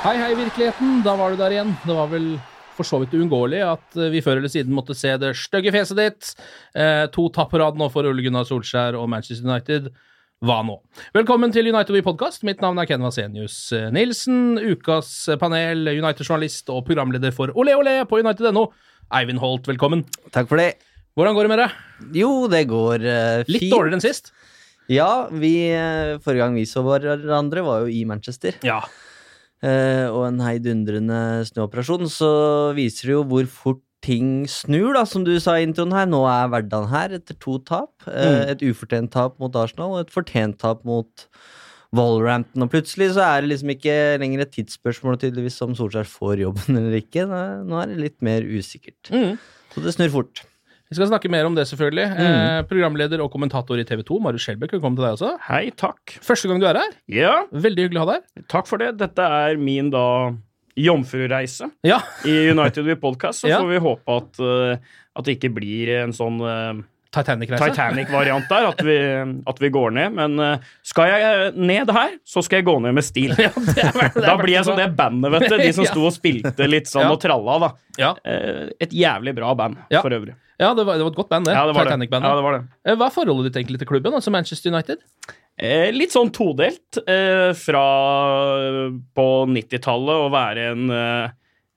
Hei, hei, virkeligheten. Da var du der igjen. Det var vel for så vidt uunngåelig at eh, vi før eller siden måtte se det stygge fjeset ditt. Eh, to tap på rad nå for Ole Gunnar Solskjær og Manchester United. Hva nå? Velkommen til United We Podcast. Mitt navn er Ken Vasenius Nilsen. Ukas panel, United-journalist og programleder for Ole Ole på United.no. Eivind Holt, velkommen. Takk for det. Hvordan går det med deg? Jo, det går fint. Litt dårligere enn sist. Ja, vi, eh, forrige gang vi så hverandre, var jo i Manchester. Ja. Eh, og en heidundrende snuoperasjon. Så viser det jo hvor fort ting snur, da, som du sa i introen her. Nå er hverdagen her etter to tap. Eh, Mm. Et ufortjent tap mot Arsenal og et fortjent tap mot Wolverhampton. Og plutselig så er det liksom ikke lenger et tidsspørsmål tydeligvis om Solskjær får jobben eller ikke. Nå er det litt mer usikkert. Mm. Så det snur fort. Vi skal snakke mer om det, selvfølgelig. Mm. Eh, programleder og kommentator i TV 2, Marius Skjelbæk, velkommen til deg også. Hei, takk. Første gang du er her. Ja, Veldig hyggelig å ha deg her. takk for det. Dette er min da jomfrureise Ja. i United We Podcast. Så Ja. får vi håpe at, eh, at det ikke blir en sånn Titanic-variant der, at vi, at vi går ned. Men eh, skal jeg eh, ned her, så skal jeg gå ned med stil. Ja, det er, det er Da blir jeg som det bandet, vet du. De som sto og spilte litt sånn og tralla, da. Ja. Eh, Et jævlig bra band, for øvrig. Ja, det var, det var et godt band, det. Ja, det. Titanic-bandet. Ja, det var det. Hva er forholdet ditt egentlig til klubben, altså Manchester United? Eh, litt sånn todelt. Eh, fra på 90-tallet å være en eh,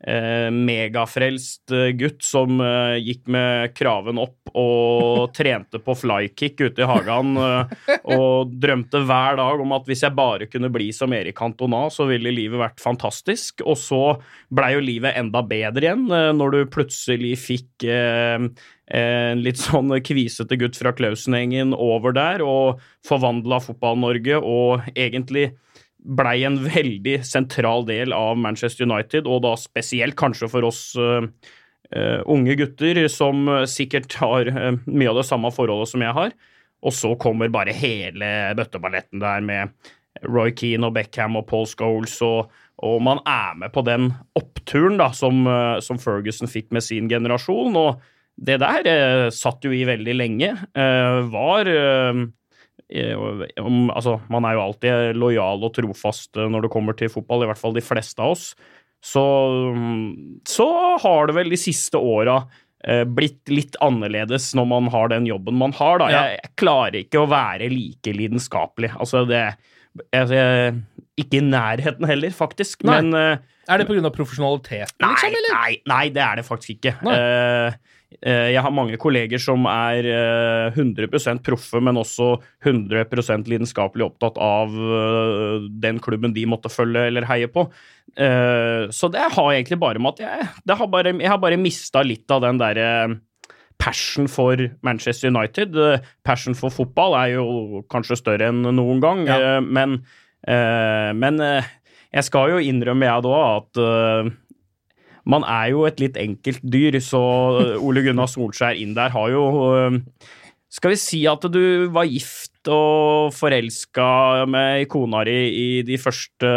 eh, megafrelst eh, gutt som eh, gikk med kraven opp og trente på flykick ute i hagen eh, og drømte hver dag om at hvis jeg bare kunne bli som Erik Cantona, så ville livet vært fantastisk. Og så blei jo livet enda bedre igjen eh, når du plutselig fikk eh, en litt sånn kvisete gutt fra Klausen-gjengen over der og forvandla Fotball-Norge og egentlig blei en veldig sentral del av Manchester United, og da spesielt kanskje for oss eh, unge gutter som sikkert har eh, mye av det samme forholdet som jeg har. Og så kommer bare hele bøtteballetten der med Roy Keane og Beckham og Paul Scholes, og, og man er med på den oppturen da, som, som Ferguson fikk med sin generasjon. Og det der eh, satt jo i veldig lenge. Eh, var eh, altså, Man er jo alltid lojal og trofast eh, når det kommer til fotball, i hvert fall de fleste av oss. Så, så har det vel de siste åra eh, blitt litt annerledes når man har den jobben man har. Da. Jeg, jeg klarer ikke å være like lidenskapelig. Altså, det jeg, Ikke i nærheten heller, faktisk. Nei. Men eh, Er det pga. profesjonaliteten, Nei, liksom, eller? nei, nei, det er det faktisk ikke. Eh, eh, jeg har mange kolleger som er eh, 100 proffe, men også 100% lidenskapelig opptatt av den klubben de måtte følge eller heie på. Så det har egentlig bare med at jeg, har bare, jeg har bare mista litt av den derre passion for Manchester United. Eh, Passion for fotball er jo kanskje større enn noen gang, Ja. eh, men, eh, men jeg skal jo innrømme, jeg da, at man er jo et litt enkelt dyr, så Ole Gunnar Solskjær inn der har jo Skal vi si at du var gift og forelska med kona di i de første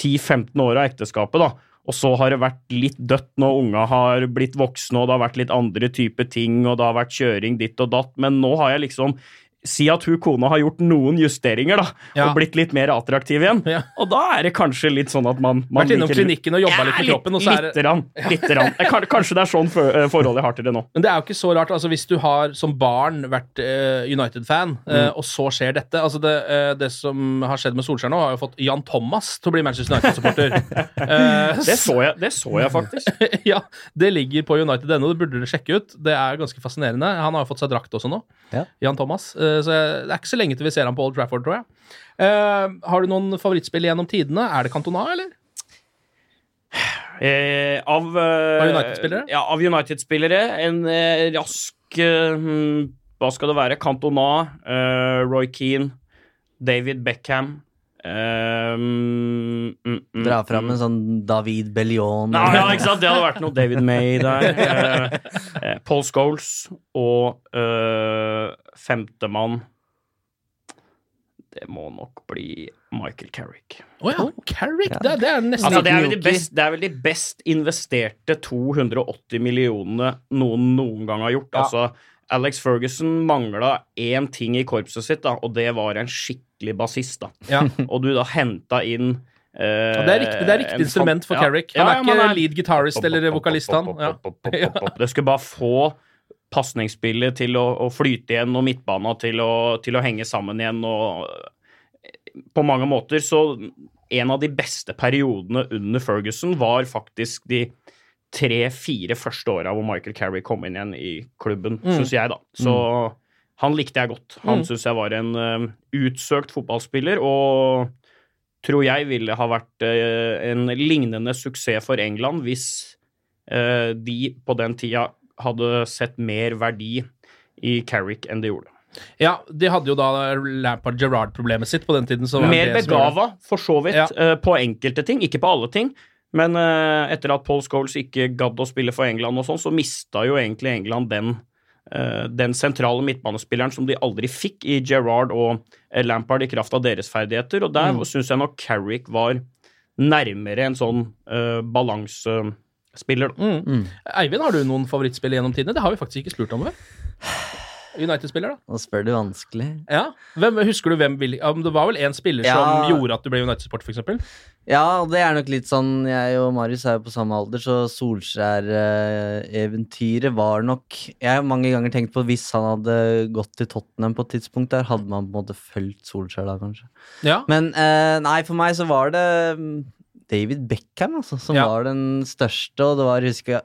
10-15 åra av ekteskapet, da, og så har det vært litt dødt når unga har blitt voksne, og det har vært litt andre typer ting, og det har vært kjøring ditt og datt, men nå har jeg liksom Si at hun kona har gjort noen justeringer da, Ja. og blitt litt mer attraktiv igjen. Ja. Og da er det kanskje litt sånn at man, man Vært innom klinikken og jobba litt med kroppen, og så er det Lite grann. Lite grann. Eh, Kanskje det er sånn eh, forhold jeg har til det nå. Men det er jo ikke så rart. altså Hvis du har som barn vært uh, United-fan, Mm. og så skjer dette altså det, uh, det som har skjedd med Solskjær nå, har jo fått Jan Thomas til å bli Manchester United-supporter. Det så jeg, det så jeg faktisk. ja, det ligger på United.no, det burde dere sjekke ut. Det er ganske fascinerende. Han har jo fått seg drakt også nå, Ja. Jan Thomas. Eh, Så jeg- det er ikke så lenge til vi ser han på Old Trafford, tror jeg. Uh, har du noen favorittspill gjennom tidene? Er det Cantona, eller? Eh, av uh, United-spillere? Ja, av United-spillere. En eh, rask eh, hmm, Hva skal det være? Cantona, eh, Roy Keane, David Beckham eh, mm, mm, Dra fram mm. en sånn David Bellion. Ja, ja, ikke sant? Det hadde vært noe David May der. Eh, Paul Scholes og uh, femtemann Det må nok bli Michael Carrick. Å ja, Carrick! Det, det er nesten Altså, det, er de best, det er vel de best investerte 280 millionene noen noen gang har gjort. Ja. Altså, Alex Ferguson mangla én ting i korpset sitt, da, og det var en skikkelig bassist. da. ja. Og du da henta inn eh, det er riktig, det er riktig instrument for ja, Carrick. Han ja, er men ikke er... lead guitarist eller vokalist, han. Ja. Ja. Det skulle bare få pasningsspillet til å, å flyte igjen, og midtbana til å, til å henge sammen igjen. og På mange måter så En av de beste periodene under Ferguson var faktisk de tre-fire første åra hvor Michael Carey kom inn igjen i klubben, Mm. syns jeg, da. Så han likte jeg godt. Han Mm. syns jeg var en uh, utsøkt fotballspiller, og tror jeg ville ha vært uh, en lignende suksess for England hvis uh, de på den tida hadde sett mer verdi i Carrick enn de gjorde. Ja, de hadde jo da Lampard Gerrard-problemet sitt på den tiden. Mer begava, for så vidt, Ja. på enkelte ting, ikke på alle ting. Men uh, etter at Paul Scholes ikke gadd å spille for England, og sånn, så mista jo egentlig England den, uh, den sentrale midtbanespilleren som de aldri fikk i Gerrard og eh, Lampard i kraft av deres ferdigheter. Og der Mm. synes syns jeg nok Carrick var nærmere en sånn uh, balansespiller. Mm. Mm. Eivind, har du noen favorittspill gjennom tidene? Det har vi faktisk ikke spurt om før. United-spiller, da? Nå spør du vanskelig. Ja. Hvem, husker du hvem vil, Det var vel én spiller Ja. som gjorde at du ble United-supporter, f.eks.? Ja, det er nok litt sånn Jeg og Marius er jo på samme alder, så Solskjær-eventyret var nok Jeg har mange ganger tenkt på hvis han hadde gått til Tottenham på et tidspunkt der, hadde man på en måte fulgt Solskjær da, kanskje. Ja. Men eh, nei, for meg så var det mm, David Beckham, altså, som Ja. var den største, og det var Husker jeg,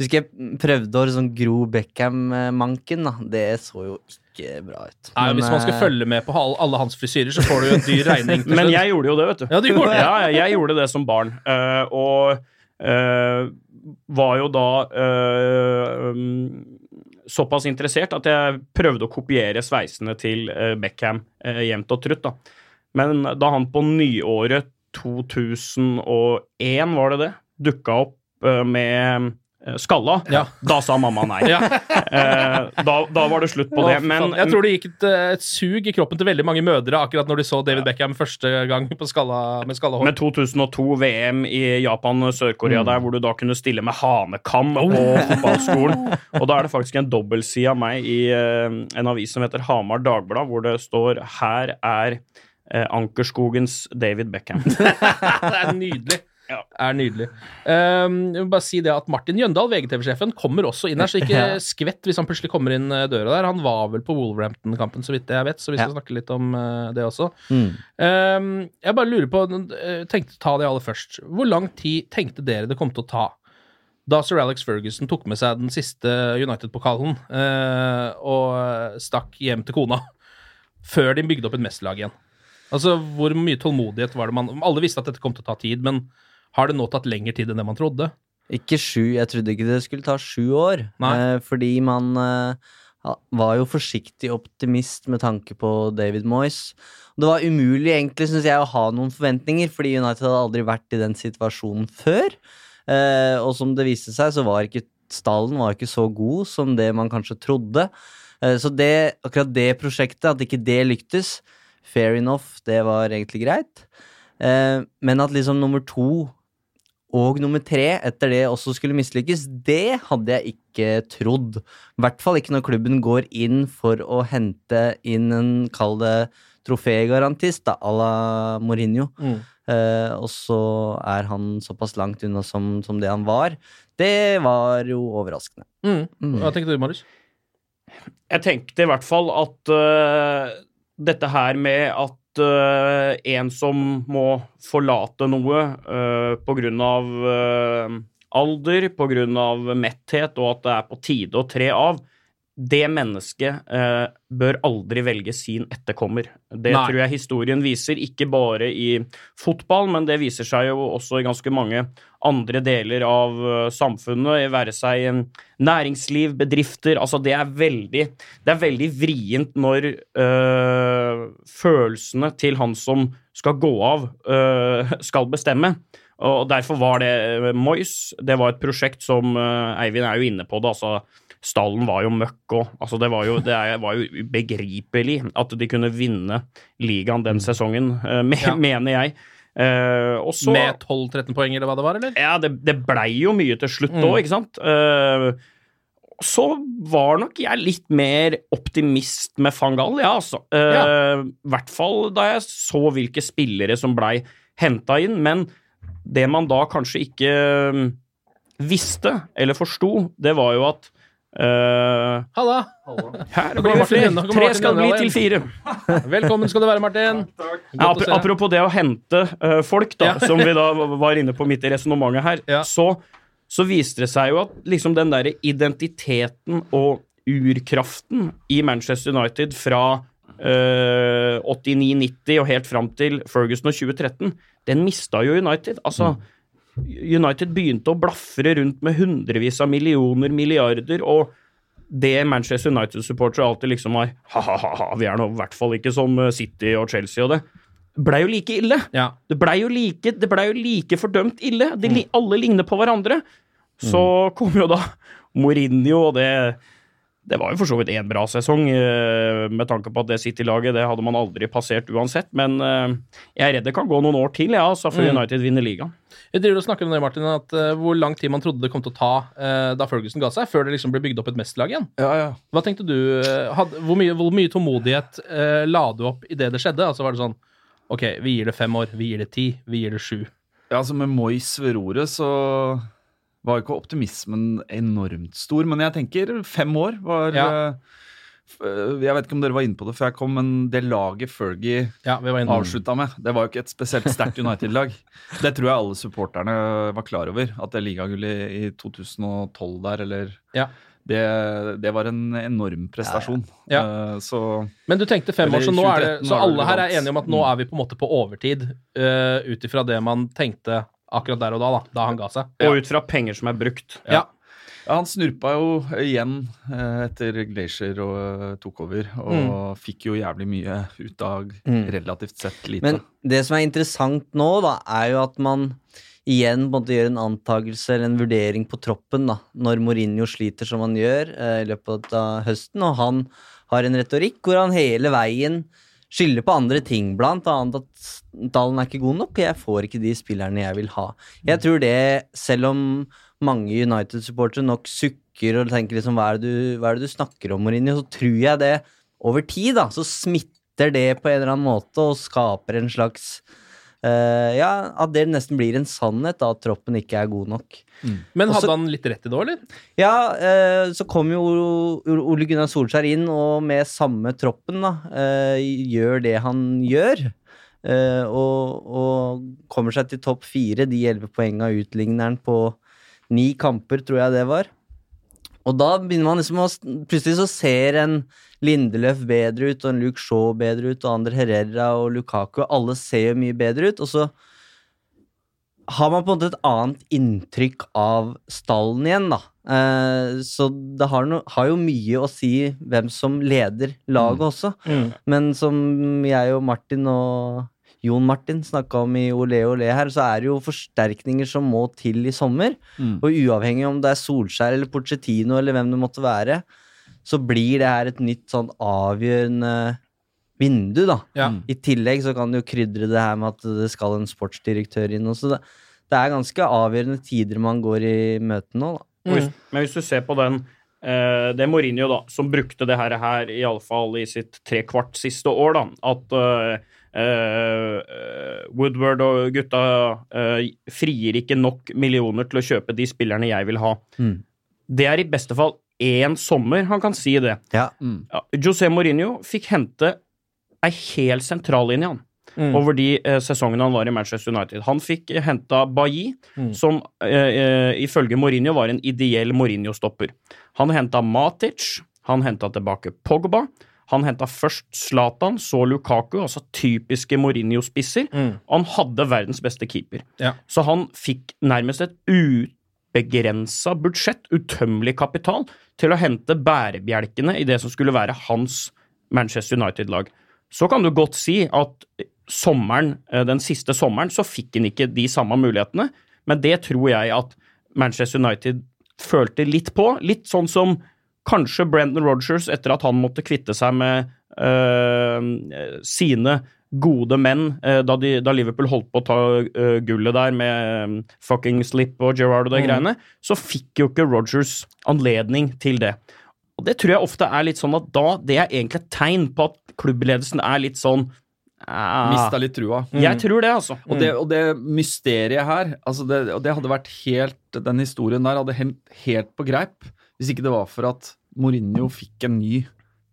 husker jeg prøvde å sånn gro Beckham-manken, da. Det så jo ikke bra ut. Nei, Men, hvis man skal eh, følge med på alle, alle hans frisyrer, så får du jo en dyr regning. Men jeg gjorde jo det, vet du. Ja, du gjorde det. Ja, jeg gjorde det som barn. Uh, og uh, var jo da uh, um, såpass interessert at jeg prøvde å kopiere sveisene til Beckham uh, jevnt og trutt. da. Men da han på nyåret 2001, var det det, dukka opp eh, med eh, skalla, Ja. da sa mamma nei. Ja. Eh, da, da var det slutt på det. Men jeg tror det gikk et, et sug i kroppen til veldig mange mødre akkurat når de så David Beckham første gang på skalla, med skalla hår. Med 2002 VM i Japan og Sør-Korea der hvor du da kunne stille med hanekam på fotballskolen. Og da er det faktisk en dobbeltside av meg i en avis som heter Hamar Dagblad, hvor det står 'Her er eh, Ankerskogens David Beckham'. det er nydelig. Ja. Er nydelig. Um, jeg vil bare si det at Martin Jøndal, VGTV-sjefen, kommer også inn her, så ikke Ja. skvett hvis han plutselig kommer inn eh, døra der. Han var vel på Wolverhampton-kampen, så vidt jeg vet, så vi skal Ja. snakke litt om uh, det også. Mm. Um, jeg bare lurer på, eh, tenkte å ta det aller først. Hvor lang tid tenkte dere det kom til å ta da sir Alex Ferguson tok med seg den siste United-pokalen uh, og stakk hjem til kona, før de bygde opp et mesterlag igjen? Altså, Hvor mye tålmodighet var det man Alle visste at dette kom til å ta tid, men har det nå tatt lengre tid enn det man trodde? Ikke sju, jeg trodde ikke det skulle ta sju år. Eh, fordi man eh, var jo forsiktig optimist med tanke på David Moyes. Det var umulig egentlig, synes jeg, å ha noen forventninger, fordi United hadde aldri vært i den situasjonen før. Eh, og som det viste seg, så var ikke stallen var ikke så god som det man kanskje trodde. Eh, så det, akkurat det prosjektet, at ikke det lyktes, fair enough, det var egentlig greit. Eh, men at liksom nummer to og nummer tre etter det også skulle mislykkes, det hadde jeg ikke trodd. I hvert fall ikke når klubben går inn for å hente inn en, kall det trofégarantist, da, à la Mourinho. Mm. Eh, og så er han såpass langt unna som, som det han var. Det var jo overraskende. Mm. Mm. Hva tenkte du, Marius? Jeg tenkte i hvert fall at øh, dette her med at uh, en som må forlate noe uh, av øh, alder, av metthet, og at det er på tide å tre av, det mennesket eh, bør aldri velge sin etterkommer. Det Nei. tror jeg historien viser, ikke bare i fotball, men det viser seg jo også i ganske mange andre deler av øh, samfunnet, være seg øh, næringsliv, bedrifter. Altså, det er veldig, det er veldig vrient når øh, følelsene til han som skal gå av, øh, skal bestemme. Og derfor var det Moyes. Det var et prosjekt som øh, Eivind er jo inne på det. altså Stallen var jo møkk òg. Altså, det var jo, det er, var jo ubegripelig at de kunne vinne ligaen den sesongen, øh, me, Ja. mener jeg. Uh, og så, Med 12-13 poeng, eller hva det var, eller? ja, det, det blei jo mye til slutt Mm. ikke sant? Uh, så var nok jeg litt mer optimist med Fangal, ja, altså. Uh, Ja. hvert fall da jeg så hvilke spillere som blei henta inn. Men det man da kanskje ikke mm, visste, eller forsto, det var jo at eh, Halla! Her blir det flere. Tre skal bli til fire. Velkommen skal du være, Martin. Ja, takk. å ap apropos det å hente uh, folk, da, Ja. som vi da var inne på midt i resonnementet her, Ja. så, så viste det seg jo at liksom den derre identiteten og urkraften i Manchester United fra uh, 89-90 og helt fram til Ferguson og 2013, den mista jo United. Altså, United begynte å blafre rundt med hundrevis av millioner, milliarder, og det Manchester United-supportere alltid liksom var Ha-ha-ha, vi er nå i hvert fall ikke som eh, City og Chelsea og det. Blei jo like ille. Ja. Det blei jo like, ble jo like fordømt ille. De, mm. Alle ligner på hverandre. Så kom jo da Mourinho, og det det var jo for så vidt en bra sesong, eh, med tanke på at det City-laget det hadde man aldri passert uansett. Men eh, jeg er redd det kan gå noen år til, ja, altså, før Mm. United vinner ligaen. Vi driver og snakker om det, Martin, at eh, hvor lang tid man trodde det kom til å ta da Ferguson ga seg, før det liksom ble bygd opp et mesterlag igjen. Ja, ja. Hva tenkte du? Hadde, hvor, mye, hvor mye tålmodighet eh, la du opp i det det skjedde? Altså var det sånn Ok, vi gir det fem år, vi gir det ti, vi gir det sju. Ja, altså Med Moyes ved roret så var ikke optimismen enormt stor. Men jeg tenker fem år var Ja. eh, eh, Jeg vet ikke om dere var inne på det før jeg kom, men det laget Fergie Ja, avslutta med, det var jo ikke et spesielt sterkt United-lag. Det tror jeg alle supporterne var klar over. At det ligagullet i 2012 der, eller Ja. det, det var en enorm prestasjon. Ja. Eh, Så Men du tenkte fem år, så nå er det Så alle her er enige om at nå Mm. er vi på en måte på overtid, uh, ut ifra det man tenkte akkurat der og da, da, da han ga seg. Og ut fra penger som er brukt. Ja. Ja, han snurpa jo igjen eh, etter Glacier og eh, tok over, og fikk jo jævlig mye ut av Mm. relativt sett lite. Men det som er interessant nå, da, er jo at man igjen måtte gjøre en antakelse eller en vurdering på troppen, da, når Mourinho sliter som han gjør eh, i løpet av høsten, og han har en retorikk hvor han hele veien skylder på andre ting, blant annet at Dalen er ikke god nok, og jeg får ikke de spillerne jeg vil ha. Jeg tror det, selv om mange United-supportere nok sukker og tenker liksom hva er, det du, hva er det du snakker om, Mourinho, så tror jeg det over tid da, så smitter det på en eller annen måte og skaper en slags eh, Ja, at det nesten blir en sannhet, da, at troppen ikke er god nok. Men Også- hadde han litt rett i det eller? Ja, uh, så kom jo Ole- Gunnar Solskjær inn, og med samme troppen, da, uh, gjør det han gjør. eh, og, og kommer seg til topp fire. De elleve poenga utligner han på ni kamper, tror jeg det var. Og da begynner man liksom å Plutselig så ser en Lindeløf bedre ut, og en Luke Shaw bedre ut, og Ander Herrera og Lukaku. Alle ser jo mye bedre ut. Og så har man på en måte et annet inntrykk av stallen igjen, da. Eh, så det har, no, har jo mye å si hvem som leder laget også. Men som jeg og Martin og Jon Martin snakka om i Ole Ole her, så er det jo forsterkninger som må til i sommer. Mm. Og uavhengig om det er Solskjær eller Porcetino eller hvem det måtte være, så blir det her et nytt sånn avgjørende vindu, da. Ja. I tillegg så kan du jo krydre det her med at det skal en sportsdirektør inn også. Det, det er ganske avgjørende tider man går i møte nå, da. Mm. Hvis, men hvis du ser på den eh, Det er Mourinho, da, som brukte det her, her iallfall i sitt trekvart siste år, da, at eh, Uh, Woodward og gutta uh, frier ikke nok millioner til å kjøpe de spillerne jeg vil ha. Mm. Det er i beste fall én sommer han kan si det. Ja. Mm. José Mourinho fikk hente ei hel sentrallinje, han. Mm. Over de eh, sesongene han var i Manchester United. Han fikk eh, henta Bailly, Mm. som eh, eh, ifølge Mourinho var en ideell Mourinho-stopper. Han henta Matic, han henta tilbake Pogba. Han henta først Zlatan, så Lukaku, altså typiske Mourinho-spisser. Mm. Og han hadde verdens beste keeper. Ja. Så han fikk nærmest et ubegrensa budsjett, utømmelig kapital, til å hente bærebjelkene i det som skulle være hans Manchester United-lag. Så kan du godt si at sommeren, eh, den siste sommeren så fikk han ikke de samme mulighetene, men det tror jeg at Manchester United følte litt på. Litt sånn som kanskje Brendan Rodgers etter at han måtte kvitte seg med øh, sine gode menn eh, da, de, da Liverpool holdt på å ta uh, gullet der med um, fucking Slip og Gerrard og de Mm. greiene, så fikk jo ikke Rodgers anledning til det. Og det tror jeg ofte er litt sånn at da Det er egentlig et tegn på at klubbledelsen er litt sånn ah, Mista litt trua. Jeg tror det, altså. Og det, og det mysteriet her, altså det, og det hadde vært helt Den historien der hadde hengt helt på greip hvis ikke det var for at Mourinho fikk en ny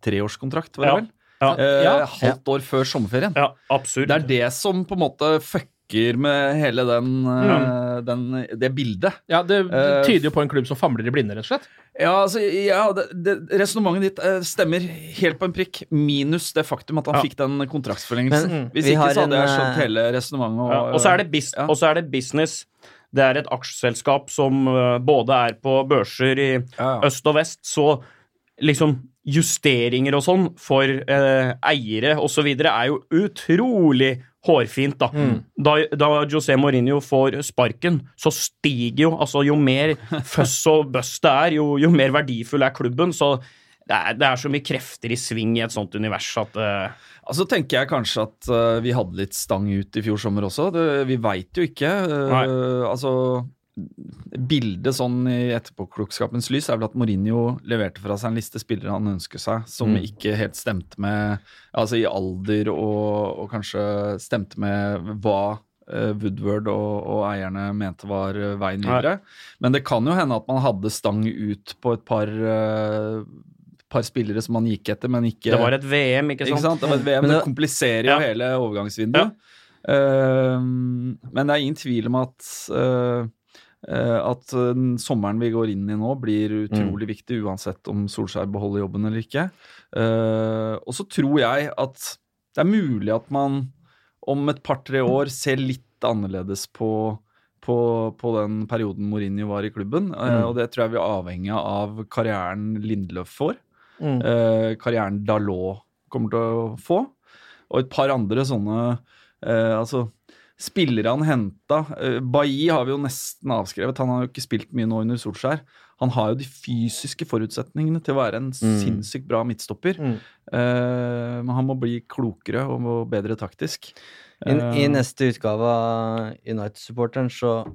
treårskontrakt, var det Ja. vel? Ja. Eh, Ja. halvt år før sommerferien. Ja, absurd. Det er det som på en måte fucker med hele den, eh, den det bildet. Ja, det, det Eh, tyder jo på en klubb som famler i blinde, rett og slett. Ja, altså, ja Resonnementet ditt stemmer helt på en prikk, minus det faktum at han Ja. fikk den kontraktsforlengelsen. Men, Hvis ikke så hadde jeg en, skjønt hele resonnementet. Ja, og så er, det bis ja. og så er det business. Det er et aksjeselskap som både er på børser i øst og vest, så liksom justeringer og sånn for eh, eiere osv. er jo utrolig hårfint, da. da. Da José Mourinho får sparken, så stiger jo Altså, jo mer føss og bøss det er, jo, jo mer verdifull er klubben. Så det er, det er så mye krefter i sving i et sånt univers at eh, Altså tenker jeg kanskje at uh, vi hadde litt stang ut i fjor sommer også. Det, vi veit jo ikke. Uh, altså Bildet sånn i etterpåklokskapens lys er vel at Mourinho leverte fra seg en liste spillere han ønsker seg, som Mm. ikke helt stemte med Altså i alder og, og kanskje stemte med hva eh, Woodward og, og eierne mente var eh, veien videre. Men det kan jo hende at man hadde stang ut på et par uh, par spillere som man gikk etter, men ikke det var et VM, ikke sant? ikke sant? Det, var et VM, det det- kompliserer jo Ja. hele overgangsvinduet. Ehm, men det er ingen tvil om at eh, at eh, sommeren vi går inn i nå, blir utrolig viktig, uansett om Solskjær beholder jobben eller ikke. Eh, og så tror jeg at det er mulig at man om et par-tre år ser litt annerledes på, på, på den perioden Mourinho var i klubben. Mm. og det tror jeg vi er avhengig av karrieren Lindløf får Mm. eh, karrieren Dalot kommer til å få. Og et par andre sånne eh, altså, spillere han henta. Eh, Bailly har vi jo nesten avskrevet. Han har jo ikke spilt mye nå under Solskjær. Han har jo de fysiske forutsetningene til å være en Mm. sinnssykt bra midtstopper. Mm. Uh, men han må bli klokere og bedre taktisk. I, I Eh, neste utgave av United-supporteren så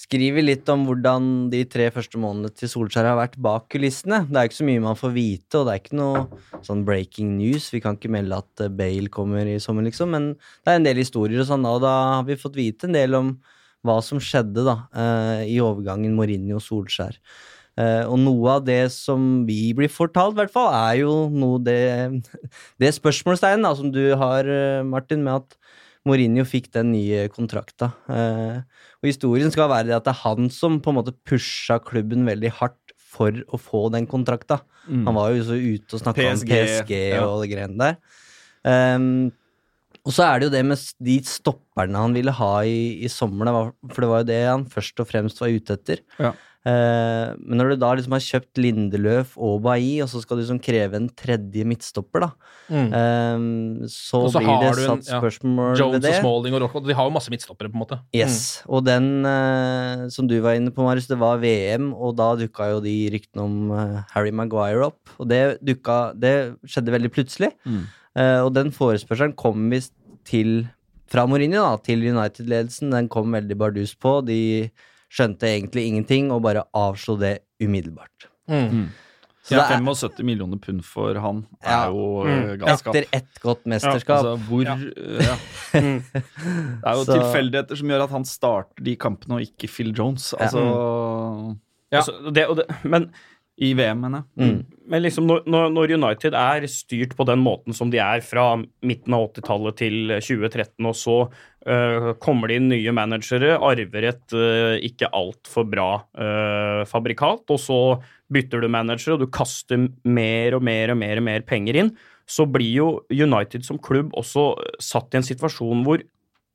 skriver litt om hvordan de tre første månedene til Solskjær har vært bak kulissene. Det er ikke så mye man får vite, og det er ikke noe sånn breaking news. Vi kan ikke melde at eh, Bale kommer i sommer, liksom, men det er en del historier og sånn, og da har vi fått vite en del om hva som skjedde da, eh, i overgangen Mourinho-Solskjær. Eh, og noe av det som vi blir fortalt, i hvert fall, er jo noe det, det spørsmålstegnet som du har, Martin, med at Mourinho fikk den nye kontrakta. Eh, og historien skal være det at det er han som på en måte pusha klubben veldig hardt for å få den kontrakta. mm. Han var jo så ute og snakka om PSG, ja. og greiene der. Um, og så er det jo det med de stopperne han ville ha i, i sommer, for det var jo det han først og fremst var ute etter. Ja. Eh, men når du da liksom har kjøpt Lindeløf og Bailly, og så skal du liksom kreve en tredje midtstopper, da, Mm. eh, så, så blir det har en- satt ja, spørsmål Jones ved det. og Smalling og Rockwood, de har jo masse midtstoppere, på en måte. Yes, og den eh, som du var inne på, Marius, det var VM, og da dukka jo de ryktene om Harry Maguire opp. Og det dukka Det skjedde veldig plutselig. Mm. Og den forespørselen kom visst til fra Mourinho da, til United-ledelsen. Den kom veldig bardus på. De skjønte egentlig ingenting og bare avslo det umiddelbart. Mm. Så ja, det er- 75 millioner pund for han er Ja. jo Mm. eh, galskap. Etter ett godt mesterskap. Ja, altså, hvor Ja. eh, ja. Det er jo Så- tilfeldigheter som gjør at han starter de kampene, og ikke Phil Jones. Altså Altså, det, og det, men I VM, mener Mm. Men liksom når, når når United er styrt på den måten som de er fra midten av 80-tallet til 2013, og så øh, kommer det inn nye managere, arver et øh, ikke altfor bra øh, fabrikat, og så bytter du manager, og du kaster mer og mer og mer og mer penger inn, så blir jo United som klubb også satt i en situasjon hvor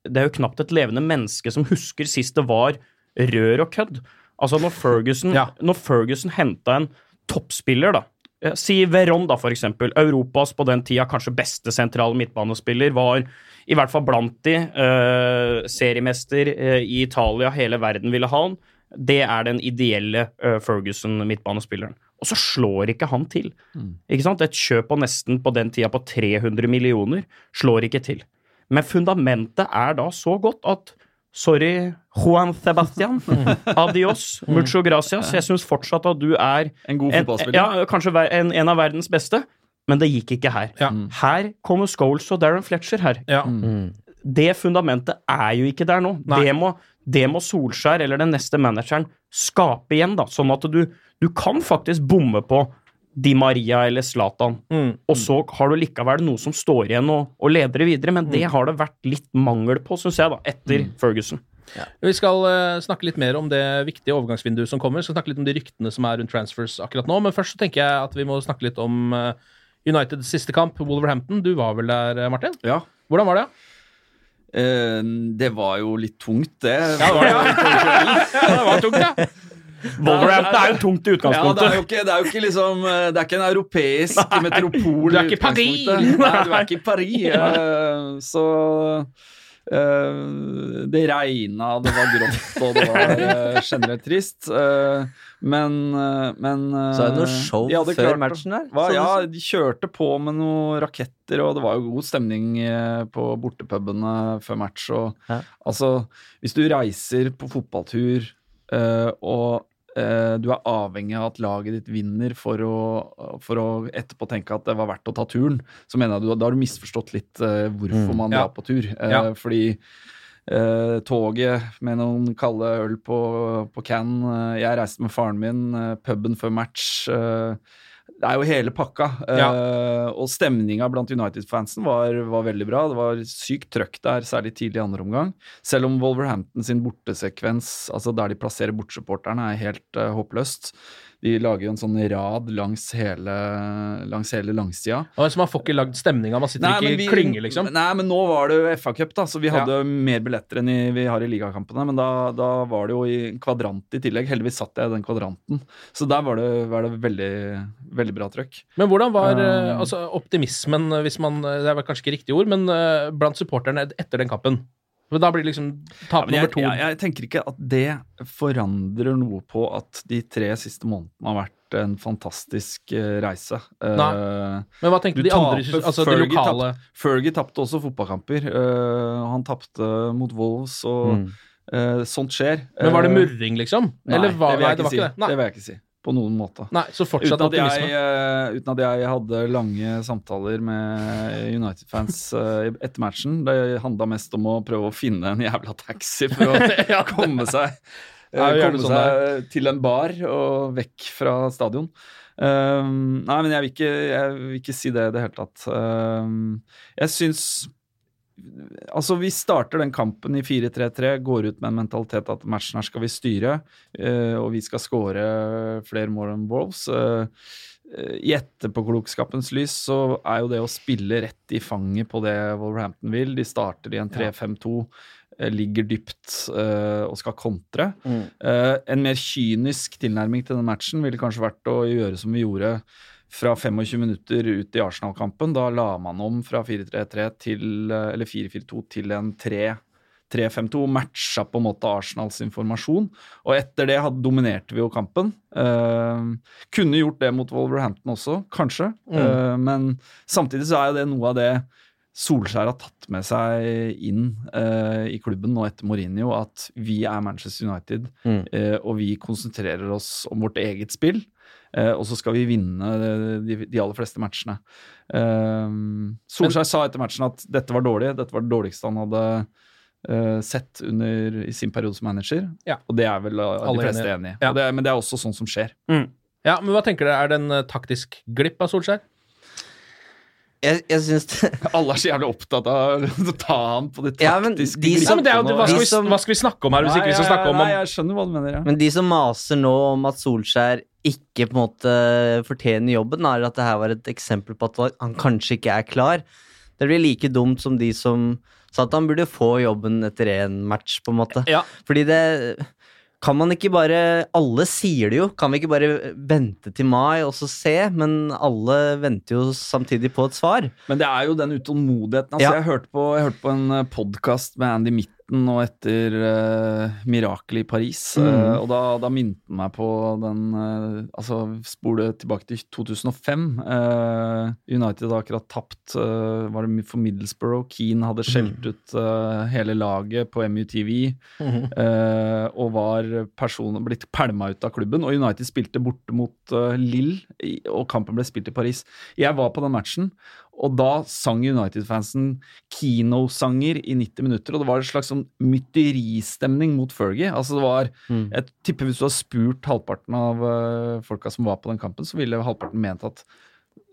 det er jo knapt et levende menneske som husker sist det var rør og kødd. Altså når Ferguson, når Ferguson henta en toppspiller, da. eh, Si Veron, da, for eksempel. Europas på den tida kanskje beste sentrale midtbanespiller. Var i hvert fall blant de. eh, seriemester eh, i Italia, hele verden ville ha han. Det er den ideelle eh, Ferguson-midtbanespilleren. Og så slår ikke han til. Ikke sant? Et kjøp på nesten på den tida på 300 millioner slår ikke til. Men fundamentet er da så godt at Sorry, Juan Sebastian. Adios. Mucho gracias. Jeg syns fortsatt at du er En god fotballspiller. Ja, kanskje en, en av verdens beste. Men det gikk ikke her. Her kommer Scholes og Darren Fletcher her. Mm. Det fundamentet er jo ikke der nå. Det må, det må Solskjær eller den neste manageren skape igjen, da. Sånn at du, du kan faktisk bomme på Di Maria eller Zlatan. Og så har du likevel noe som står igjen og, og leder det videre, men det har det vært litt mangel på, syns jeg, da, etter Ferguson. Vi skal uh, snakke litt mer om det viktige overgangsvinduet som kommer. Vi skal snakke litt om de ryktene som er rundt transfers akkurat nå. Men først så tenker jeg at vi må snakke litt om uh, Uniteds siste kamp, Wolverhampton. Du var vel der, eh, Martin? Ja. Hvordan var det? Uh, det var jo litt tungt, det. Ja, det var det. Ja, det var tungt, ja. Wolverhampton er jo tungt i Ja, utgangspunktet. det er jo ikke, det er jo ikke liksom eh, Det er ikke en europeisk metropol. Du er ikke i. Paris. Nei, du er ikke i Paris. eh, Så Uh, Det regna, det var grått, og det var uh, generelt trist. Uh, Men, men Så er det noe show de før klart matchen der, Hva, ja, de kjørte på med noen raketter, og det var jo god stemning på bortepubene før match. Og, Altså, hvis du reiser på fotballtur eh, og du er avhengig av at laget ditt vinner for å, for å etterpå tenke at det var verdt å ta turen, så mener jeg du, da har du misforstått litt eh, hvorfor Mm. man Ja. drar på tur. Eh, Ja. Fordi eh, toget med noen kalde øl på, på can, eh, jeg reiste med faren min, eh, puben før match eh, det er jo hele pakka. Eh, og stemninga blant United-fansen var, var veldig bra. Det var sykt trøkk der, særlig tidlig i andre omgang. Selv om Wolverhampton sin bortesekvens, altså der de plasserer bortsupporterne, er helt uh, håpløst. De lager jo en sånn rad langs hele, langs hele langsida. Og så man får ikke lagd stemninga, man sitter Nei, ikke i vi- klynge, liksom. Nei, men nå var det jo FA-cup, da, så vi hadde mer billetter enn vi har i ligakampene. Men da, da var det jo i kvadrant i tillegg. Heldigvis satt jeg i den kvadranten. Så der var det, var det veldig, veldig bra trøkk. Men hvordan var eh, Um, altså, optimismen, hvis man Det er kanskje ikke riktig ord, men uh, blant supporterne etter den kampen? For da blir det liksom tap Ja, nummer to. jeg, jeg tenker ikke at det forandrer noe på at de tre siste månedene har vært en fantastisk eh, reise. Nei. Eh, Men hva tenker du de andre, altså de lokale tapt- Fergie tapte også fotballkamper. Uh, han tapte mot Wolves, og Mm. uh, sånt skjer. Men var det murring, liksom? Nei, Eller hva- det vil nei, det var si. Nei. Det vil jeg ikke si. På noen måte. Nei, så fortsatt uten at, jeg, optimisme. eh, uten at jeg hadde lange samtaler med United-fans eh, etter matchen. Det handla mest om å prøve å finne en jævla taxi for å komme seg, eh, Ja, det komme sånn seg til en bar og vekk fra stadion. Um, nei, men jeg vil, ikke, jeg vil ikke si det i det hele tatt. Um, jeg syns Altså, vi starter den kampen i 4-3-3, går ut med en mentalitet at matchen her skal vi styre, eh, og vi skal skåre flere mål enn Wolves. Eh, eh, I etterpåklokskapens lys så er jo det å spille rett i fanget på det Wolverhampton vil. De starter i en 3-5-2. eh, ligger dypt og skal kontre. Mm. En mer kynisk tilnærming til den matchen ville kanskje vært å gjøre som vi gjorde fra 25 minutter ut i Arsenal-kampen. Da la man om fra 4-3-3 til eh, eller 4-4-2 til en 3 3-5-2 matcha på en måte Arsenals informasjon. Og etter det hadde, dominerte vi jo kampen. Eh, kunne gjort det mot Wolverhampton også, kanskje. Mm. Eh, men samtidig så er jo det noe av det Solskjær har tatt med seg inn eh, i klubben nå etter Mourinho, at vi er Manchester United, Mm. eh, og vi konsentrerer oss om vårt eget spill. Eh, og så skal vi vinne de, de aller fleste matchene. Eh, Solskjær sa etter matchen at dette var dårlig, dette var det dårligste han hadde eh, sett under, i sin periode som manager. Ja. Og det er vel eh, de fleste enig i. Ja. Men det er også sånn som skjer. Ja, men hva tenker dere, er det en eh, taktisk glipp av Solskjær? Jeg, jeg syns det Alle er så jævlig opptatt av å ta han på de taktiske Ja, de glippene. som- Ja, er jo, hva, skal vi, hva skal vi snakke om her, hvis ikke vi skal snakke om, Nei, jeg skjønner hva du mener, ja. Men de som maser nå om at Solskjær ikke på en måte fortjener jobben, er at det her var et eksempel på at han kanskje ikke er klar. Det blir like dumt som de som sa at han burde få jobben etter én match, på en måte. Ja. Fordi det kan man ikke bare Alle sier det jo. Kan vi ikke bare vente til mai og så se? Men alle venter jo samtidig på et svar. Men det er jo den utålmodigheten. Altså, Ja. Jeg hørte på, jeg hørte på en podkast med Andy Mitten nå etter uh, mirakelet i Paris. Mm. Uh, og da, da minte han meg på den uh, Altså, spole tilbake til 2005. Uh, United har akkurat tapt eh, Var det for Middlesbrough? Keane hadde skjelt ut eh, hele laget på MUTV. eh, og var person, blitt pælma ut av klubben. Og United spilte borte mot Lill, og kampen ble spilt i Paris. Jeg var på den matchen, og da sang United-fansen Kino-sanger i 90 minutter, og det var en slags sånn mytteristemning mot Fergie. Altså det var, Mm. Jeg tipper hvis du har spurt halvparten av uh, folka som var på den kampen, så ville halvparten ment at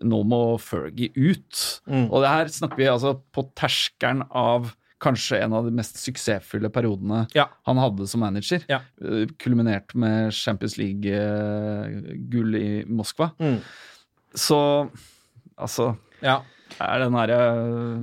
nå må Fergie ut. Mm. Og det her snakker vi altså på terskelen av kanskje en av de mest suksessfulle periodene Ja. han hadde som manager. Ja. Uh, Kulminert med Champions League-gull i Moskva. Mm. Så altså Ja. Er den herre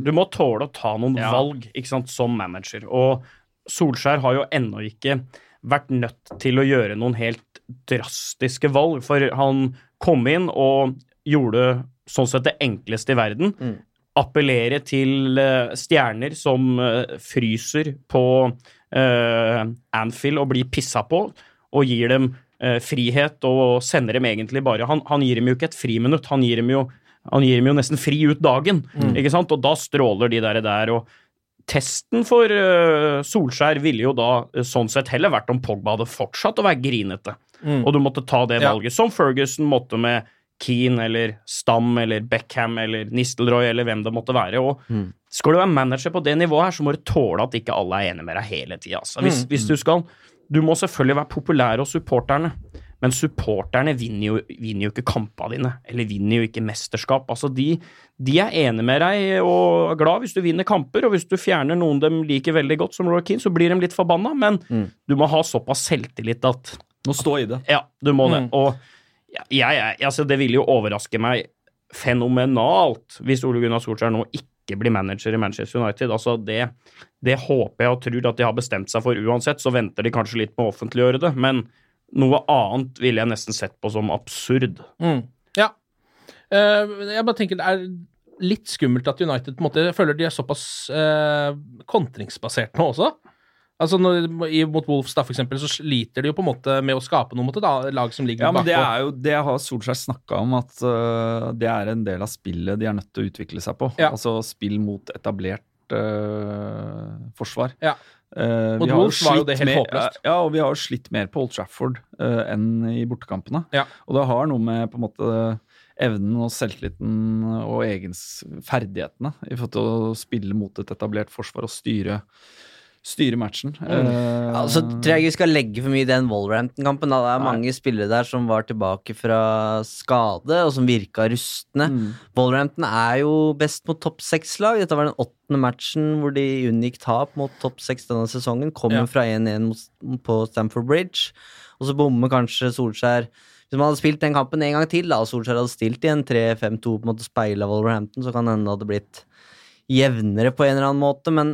Du må tåle å ta noen Ja. valg ikke sant, som manager. Og Solskjær har jo ennå ikke vært nødt til å gjøre noen helt drastiske valg, for han kom inn og gjorde sånn sett det enkleste i verden. Mm. Appellere til eh, stjerner som eh, fryser på uh, Anfield og blir pissa på, og gir dem eh, frihet og sender dem egentlig bare han, han gir dem jo ikke et friminutt, han gir dem jo han gir dem jo nesten fri ut dagen, Mm. ikke sant? Og da stråler de der, der og testen for uh, Solskjær ville jo da uh, sånn sett heller vært om Pogba hadde fortsatt å være grinete, Mm. og du måtte ta det Ja. valget, som Ferguson måtte med Keane eller Stam eller Beckham eller Nistelrooy eller hvem det måtte være. og Mm. Skal du være manager på det nivået her, så må du tåle at ikke alle er enige med deg hele tida. Altså. Hvis, Mm. hvis du skal Du må selvfølgelig være populær hos supporterne, men supporterne vinner jo, vinner jo ikke kampene dine, eller vinner jo ikke mesterskap. Altså, de, de er enige med deg og er glad hvis du vinner kamper, og hvis du fjerner noen de liker veldig godt, som Roy Keane, så blir de litt forbanna, men Mm. du må ha såpass selvtillit at Må stå i det. Ja, du må det. Mm. Og jeg, jeg, altså, det ville jo overraske meg fenomenalt hvis Ole Gunnar Solskjær nå ikke blir manager i Manchester United. Altså, det, det håper jeg og tror at de har bestemt seg for uansett. Så venter de kanskje litt med å offentliggjøre det, men noe annet ville jeg nesten sett på som absurd. Mm. Ja. Eh, jeg bare tenker det er litt skummelt at United på en måte Jeg føler de er såpass uh, kontringsbasert nå også. Altså når, i, Mot Wolves da, for eksempel, så sliter de jo på en måte med å skape noe mot et lag som ligger Ja, men det er jo det har Solskjær snakka om, at uh, det er en del av spillet de er nødt til å utvikle seg på. Ja. Altså spill mot etablert uh, forsvar. Ja. Eh, Mot Wolves var jo det helt håpløst. Ja, og vi har jo slitt mer på Old Trafford uh, enn i bortekampene. Ja. Og det har noe med på en måte evnen og selvtilliten og egens ferdighetene i forhold til å spille mot et etablert forsvar og styre, styre matchen. Mm. Uh, så tror jeg ikke vi skal legge for mye i den Wolverhampton-kampen. da. Det er Nei. mange spillere der som var tilbake fra skade, og som virka rustne. mm. Wolverhampton er jo best mot topp seks-lag. Dette var den åttende matchen hvor de unngikk tap mot topp seks denne sesongen. Kommer Ja. fra 1-1 på Stamford Bridge, og så bommer kanskje Solskjær Hvis man hadde spilt den kampen en gang til, da, og Solskjær hadde stilt i en 3-5-2 på en måte speila Wolverhampton, så kan det hende det hadde blitt jevnere på en eller annen måte, men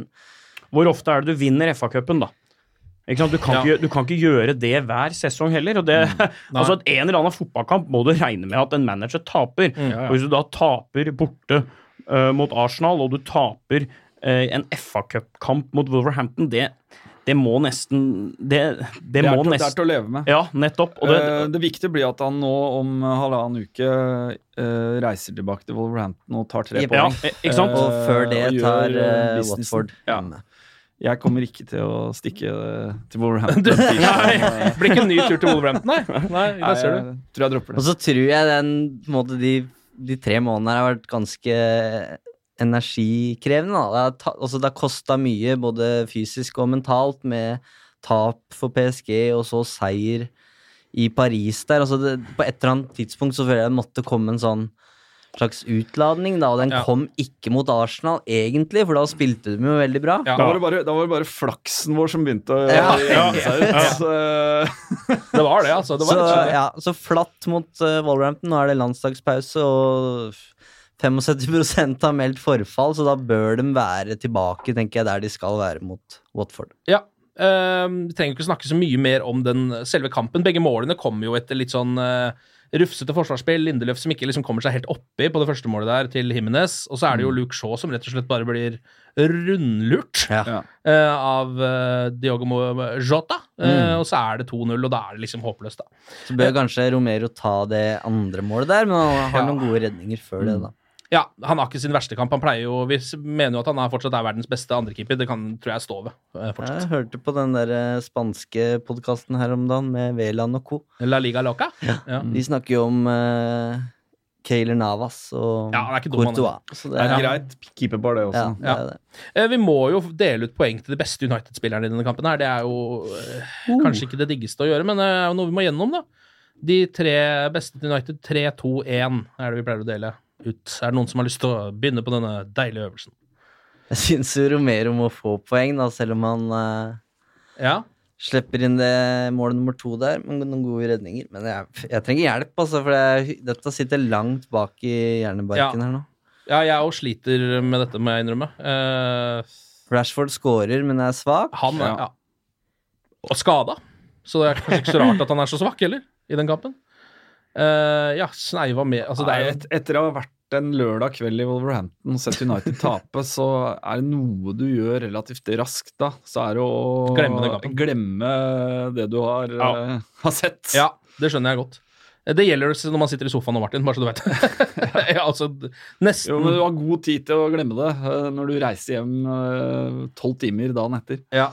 hvor ofte er det du vinner FA-cupen, da? Ikke sant? Du, kan Ja. ikke, du kan ikke gjøre det hver sesong heller. Og det, altså at En eller annen fotballkamp må du regne med at en manager taper. Mm. Og Hvis du da taper borte uh, mot Arsenal, og du taper uh, en FA-cupkamp mot Wolverhampton, det, det må nesten Det, det, Det er, må til, det er til å leve med. Ja, nettopp. Og det, uh, det viktige blir at han nå om halvannen uke uh, reiser tilbake til Wolverhampton og tar tre Jep. poeng. Ja, uh. Og før det og tar eh, eh. Watford Ja. Jeg kommer ikke til å stikke eh, til Wolverhampton. Nei, blir ikke en ny tur til Wolverhampton, nei. Nei, Nei, jeg, du. jeg tror jeg dropper det. Og så tror jeg den på en måte, de, de tre månedene her har vært ganske energikrevende. Da. Det har, altså, har kosta mye, både fysisk og mentalt, med tap for PSG og så seier i Paris der. Altså, det, på et eller annet tidspunkt så føler jeg det måtte komme en sånn slags utladning, da, og den Ja. kom ikke mot Arsenal, egentlig, for da spilte de jo veldig bra. Ja. Da var, det bare, da var det bare flaksen vår som begynte å Ja. gjemme seg ut. Så, Det var det, altså. Det var så, ja, så flatt mot uh, Wolverhampton. Nå er det landslagspause, og 75% har meldt forfall, så da bør de være tilbake, tenker jeg, der de skal være mot Watford. Ja. vi vi trenger ikke snakke så mye mer om den selve kampen. Begge målene kommer jo etter litt sånn eh, rufsete forsvarsspill. Lindeløf som ikke liksom kommer seg helt oppi på det første målet der, til Jimenez. Og så er det jo Luke Shaw som rett og slett bare blir rundlurt Ja. Eh, av uh, Diogo Jota. Uh, Mm. Og så er det 2-0, og da er det liksom håpløst, da. Så bør kanskje Romero ta det andre målet der, men han har Ja. noen gode redninger før det, da. Ja, han har ikke sin verste kamp. Han pleier jo, Vi mener jo at han er fortsatt er verdens beste andrekeeper. Det kan, tror jeg, stå ved eh, fortsatt. Jeg hørte på den der eh, spanske podkasten her om dagen med Veland og co. La Liga Loca. Ja. De snakker jo om uh, Kayler Navas og Ja, er Courtois. Så det det er er, greit keeperbar, det også. ja, det Ja. er det. Eh, Vi må jo dele ut poeng til de beste United-spillerne i denne kampen. her. Det er jo uh. kanskje ikke det diggeste å gjøre, men det er jo noe vi må gjennom, da. De tre beste til United, 3-2-1, er det vi pleier å dele ut. Er det noen som har lyst til å begynne på denne deilige øvelsen? Jeg syns jo Romero må få poeng, da, selv om han uh, Ja. slipper inn det mål nummer to der med noen gode redninger. Men jeg, jeg trenger hjelp, altså, for jeg, dette sitter langt bak i hjernebarken Ja. her nå. ja, jeg òg sliter med dette, må jeg innrømme. Uh, Rashford scorer, men er svak. han Ja. ja. Og skada. Så det er kanskje ikke så rart at han er så svak heller, i den kampen. Eh, ja, sneiva med Altså, det Nei, et, etter å ha vært en lørdag kveld i Wolverhampton og sett United tape, så er det noe du gjør relativt raskt da. Så er det å Glemme den glemme det du har, Ja. uh, har sett. Ja, det skjønner jeg godt. Det gjelder når man sitter i sofaen nå, Martin, bare så du vet. ja, altså, nesten Jo, men du har god tid til å glemme det eh, når du reiser hjem tolv timer dagen etter. Ja.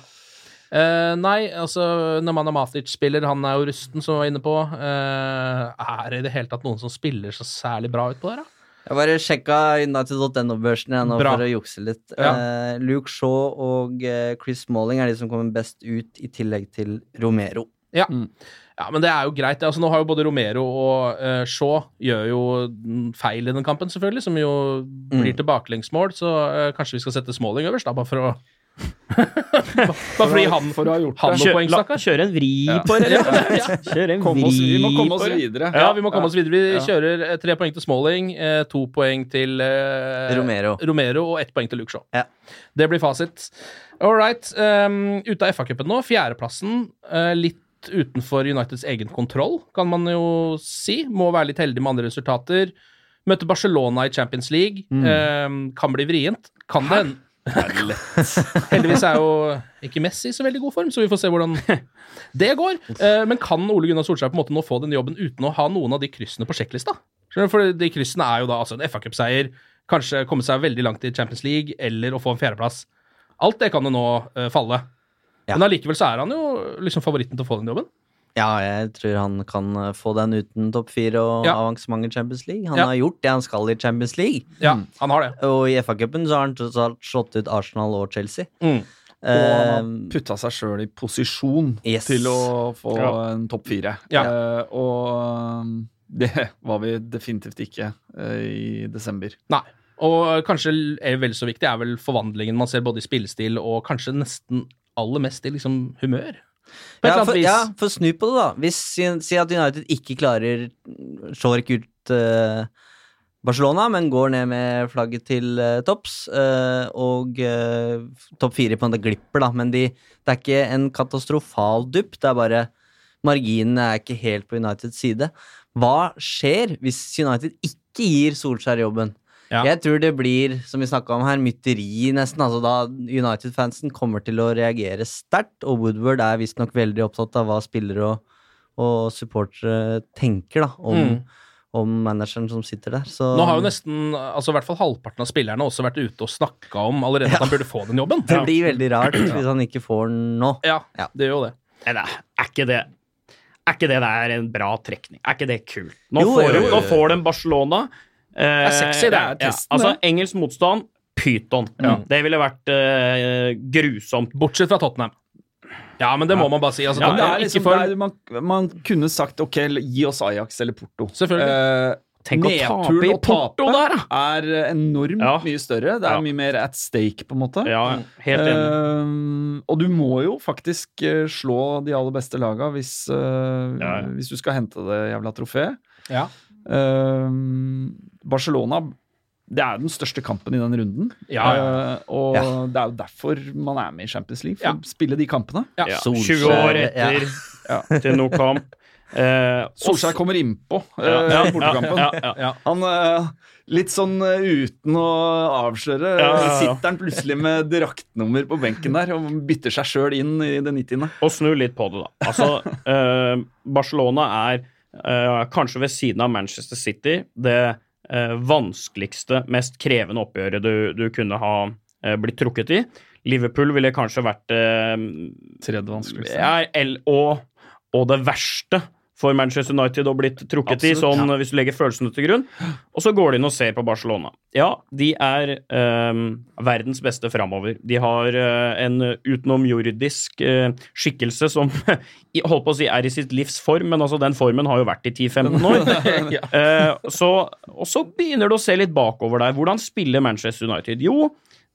Eh, nei, altså Nemanja Matic spiller, han er jo rusten, som vi var inne på. Uh, er det i det hele tatt noen som spiller så særlig bra ut på der, da? Jeg bare sjekka United.no-børsen nå Bra. for å jukse litt. Ja. Uh, Luke Shaw og Chris Smalling er de som kommer best ut, i tillegg til Romero. Ja. ja, men det er jo greit. Altså, nå har jo både Romero og uh, Shaw gjør jo mm, feil i den kampen, selvfølgelig, som jo blir tilbakelengsmål, så uh, kanskje vi skal sette Smalling øverst, da, bare for å Bare fordi han, For å ha gjort han det. la, kjøre en vri Ja. på det. Ja. Kjøre en Kom vri oss, vi må komme oss videre. Ja, vi må komme oss videre. Vi kjører eh, tre poeng til Smalling, eh, to poeng til eh, Romero. Romero og ett poeng til Luke Shaw. Ja. Det blir fasit. All right. Um, ute av FA-cupen nå, fjerdeplassen. Uh, litt utenfor Uniteds egen kontroll, kan man jo si. Må være litt heldig med andre resultater. Møtte Barcelona i Champions League. Eh, kan bli vrient. Kan det hende Heldigvis er jo ikke Messi i så veldig god form, så vi får se hvordan det går. Eh, men kan Ole Gunnar Solskjær på en måte nå få den jobben uten å ha noen av de kryssene på sjekklista? For de kryssene er jo da altså en FA-cupseier, kanskje komme seg veldig langt i Champions League, eller å få en fjerdeplass. Alt det kan jo nå eh, falle. Men allikevel så er han jo liksom favoritten til å få den jobben. Ja, jeg tror han kan eh, få den uten topp fire og Ja. avansement i Champions League. Han Ja. har gjort det han skal i Champions League. Ja, han har det. Og i FA-cupen så har han tross alt slått ut Arsenal og Chelsea. Mm. Og han har putta seg sjøl i posisjon Yes. til å få Ja. en topp fire. Ja. Uh, og um, det var vi definitivt ikke uh, i desember. Nei. Og kanskje er vel så viktig er vel forvandlingen man ser både i spillestil og kanskje nesten aller mest i liksom humør. Ja, for, ja, for snu på det, da. Hvis Si at United ikke klarer Slår ikke ut uh, Barcelona, men går ned med flagget til uh, topps. Uh, og topp fire på en glipper, da. Men de, det er ikke en katastrofal dupp. Det er bare Marginene er ikke helt på Uniteds side. Hva skjer hvis United ikke gir Solskjær jobben? Ja. Jeg tror det blir, som vi snakka om her, mytteri nesten. Altså da United-fansen kommer til å reagere sterkt, og Woodward er visstnok veldig opptatt av hva spillere og, og supportere tenker da, om, Mm. om manageren som sitter der. Så Nå har jo nesten, altså i hvert fall halvparten av spillerne også vært ute og snakka om allerede at han burde få den jobben. det blir veldig rart hvis han ikke får den nå. Ja, det gjør jo det. Nei, det er, er ikke det Er ikke det der en bra trekning? Er ikke det kult? Nå, Jo, får, jo, jo, nå får de Barcelona. Eh, Det er sexy, det er ja, altså, engelsk motstand, pyton. Det ville vært uh, grusomt. Bortsett fra Tottenham. Ja, men det må man bare si. Altså, Ja, det er liksom, for, det er, man, man kunne sagt ok, gi oss Ajax eller Porto. Selvfølgelig. Uh, Tenk å tape i Porto der, da! er enormt Ja. mye større. Det er Ja. mye mer at stake, på en måte. Ja, helt enig. Uh, og du må jo faktisk slå de aller beste laga hvis, uh, Ja, ja. hvis du skal hente det jævla trofeet. Eh, Barcelona det er den største kampen i den runden. Ja, ja. Eh, og Ja. det er jo derfor man er med i Champions League, for Ja. å spille de kampene. Ja. Ja, 20 år etter Ja. til noe kamp. Eh, Solskjær kommer innpå uh, ja, ja, bortekampen. ja, ja, ja. Han eh, Litt sånn eh, uten å avsløre, Ja, ja, ja. sitter han plutselig med draktnummer på benken der og bytter seg sjøl inn i det 90. Og snu litt på det, da. Altså, eh, Barcelona er eh, kanskje ved siden av Manchester City det eh, vanskeligste, mest krevende oppgjøret du, du kunne ha eh, blitt trukket i. Liverpool ville kanskje vært eh, Tredje vanskeligste. ja, og, og det verste for Manchester United å blitt trukket i, sånn, sånn hvis du legger følelsene til grunn. Og så går de inn og ser på Barcelona. Ja, de er eh, verdens beste framover. De har eh, en utenomjordisk eh, skikkelse som holdt på å si er i sitt livs form, men altså den formen har jo vært i 10-15 år. Eh, så, og så begynner du å se litt bakover der. Hvordan spiller Manchester United? Jo,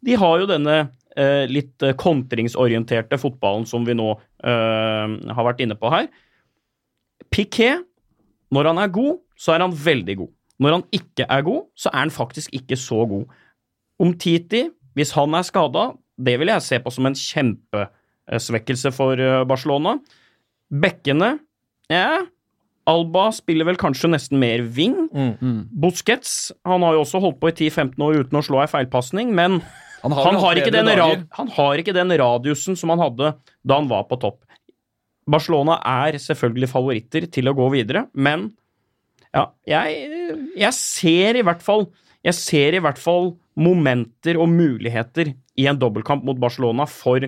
de har jo denne eh, litt eh, kontringsorienterte fotballen som vi nå har vært inne på her. Piquet, når han er god, så er han veldig god. Når han ikke er god, så er han faktisk ikke så god. Om Titi, hvis han er skada, det vil jeg se på som en kjempesvekkelse for eh, Barcelona. Bekkene, ja Alba spiller vel kanskje nesten mer wing. Mm. Busquets han har jo også holdt på i 10-15 år uten å slå ei feilpasning, men Han han har, ikke den han har ikke den radiusen som han hadde da han var på topp. Barcelona er selvfølgelig favoritter til å gå videre, men ja, jeg, jeg ser i hvert fall Jeg ser i hvert fall momenter og muligheter i en dobbeltkamp mot Barcelona for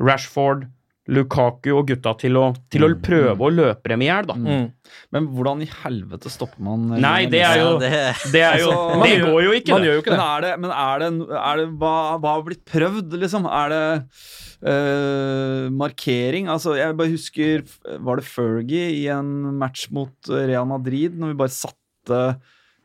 Rashford, Lukaku og gutta til å, til å prøve å løpe dem i hjel, da. Mm. Men hvordan i helvete stopper man eh, Nei, det er jo det, Det, er jo, Altså, det går jo ikke, Man det. gjør jo ikke Men er det, men er det, er det hva, hva har blitt prøvd, liksom? Er det øh, markering? Altså, jeg bare husker Var det Fergie i en match mot Real Madrid, når vi bare satte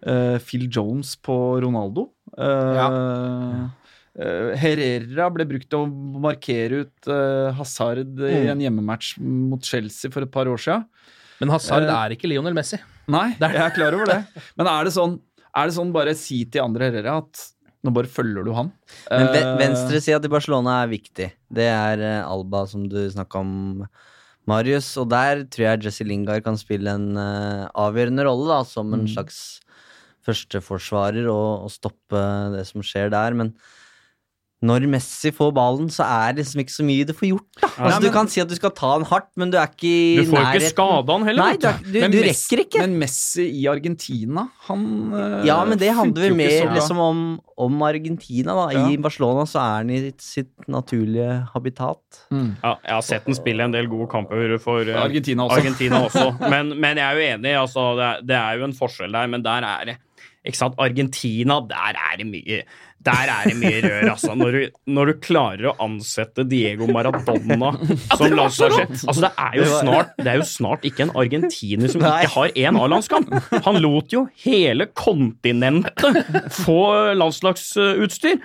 øh, Phil Jones på Ronaldo? Uh, eh, Herrera ble brukt til å markere ut eh, Hazard i Mm. en hjemmematch mot Chelsea for et par år siden. Men Hazard Eh, er ikke Lionel Messi. Nei, jeg er klar over det. Men er det sånn, er det sånn bare si til andre Herrera at nå bare følger du han? men ve Eh, venstresida til Barcelona er viktig. Det er eh, Alba, som du snakka om, Marius. Og der tror jeg Jesse Lingard kan spille en eh, avgjørende rolle, da, som en Mm. slags førsteforsvarer og, og stoppe det som skjer der. Men når Messi får ballen, så er det liksom ikke så mye du får gjort. da. Altså, Nei, du kan si at du skal ta han hardt, men du er ikke i Du får nærheten. ikke skada han heller. Nei, du, er, du, men du rekker ikke. Men Messi i Argentina, han eh, Ja, men det handler vel så mer liksom om, om Argentina. da. I Barcelona så er han i sitt naturlige habitat. Mm. Ja, jeg har sett den spille en del gode kamper for uh, Argentina også. Argentina også. Men, men jeg er jo enig, altså, det, er, det er jo en forskjell der, men der er det ikke sant, Argentina, der er det mye der er det mye rør, altså. Når du, når du klarer å ansette Diego Maradona som landslagssjef Altså, det er, jo snart, det er jo snart ikke en argentiner som Nei. ikke har én A-landskamp. Han lot jo hele kontinentet få landslagsutstyr.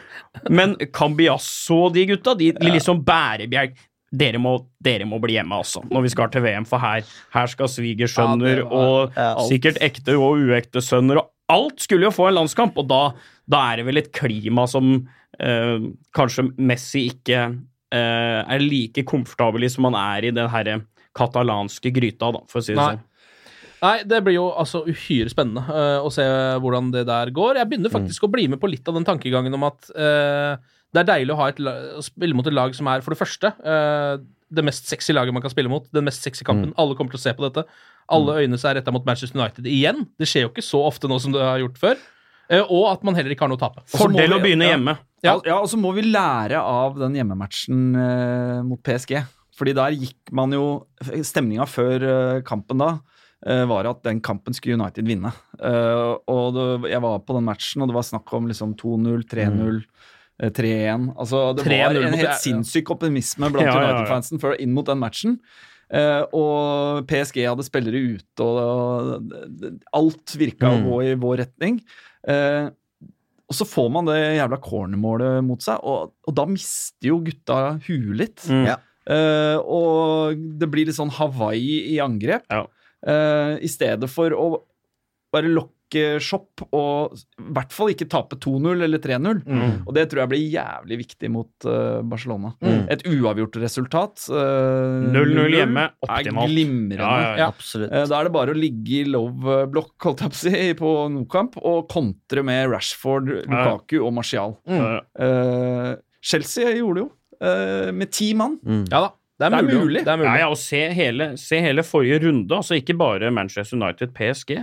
Men Cambiasso og de gutta, de, de liksom bærebjelk dere må, dere må bli hjemme, altså, når vi skal til VM, for her, her skal svigersønner Ja, og ja, sikkert ekte og uekte sønner og Alt skulle jo få en landskamp, og da, da er det vel et klima som eh, kanskje Messi ikke eh, er like komfortabel i som han er i den herre katalanske gryta, da, for å si det Nei. sånn. Nei, det blir jo altså uhyre spennende uh, å se hvordan det der går. Jeg begynner faktisk å bli med på litt av den tankegangen om at uh, det er deilig å, ha et, å spille mot et lag som er, for det første, uh, det mest sexy laget man kan spille mot. Den mest sexy kampen. Alle kommer til å se på dette. Alle øynene er retta mot Manchester United igjen. Det skjer jo ikke så ofte nå som det har gjort før. Eh, og at man heller ikke har noe å tape. Fordel vi, å begynne ja. hjemme. Ja, ja, og så må vi lære av den hjemmematchen eh, mot PSG. Fordi der gikk man jo Stemninga før eh, kampen da eh, var at den kampen skulle United vinne. Eh, og det, jeg var på den matchen, og det var snakk om liksom 2-0, 3-0. eh, 3-1. Altså, det var en helt sinnssyk optimisme blant Ja, ja, ja. United-fansen inn mot den matchen. Eh, og PSG hadde spillere ute, og, alt virka å Mm. gå i vår retning. Eh, og så får man det jævla cornermålet mot seg, og, og da mister jo gutta huet litt. Mm. Ja. Eh, og det blir litt sånn Hawaii i angrep. Ja. Eh, I stedet for å bare lokke shop og i hvert fall ikke tape 2-0 eller 3-0. Mm. Og det tror jeg blir jævlig viktig mot uh, Barcelona. Mm. Et uavgjort resultat. eh, 0-0 hjemme, Er glimrende. Ja, ja, ja. Eh, Da er det bare å ligge i love block holdt jeg på, å si, på Nokamp og kontre med Rashford, Lukaku og Martial. Mm. Eh, Chelsea gjorde det jo, eh, med ti mann. Mm. Ja da. Det er, Det er mulig. mulig. Det er mulig. Ja, ja, og se hele, se hele forrige runde, altså ikke bare Manchester United, PSG,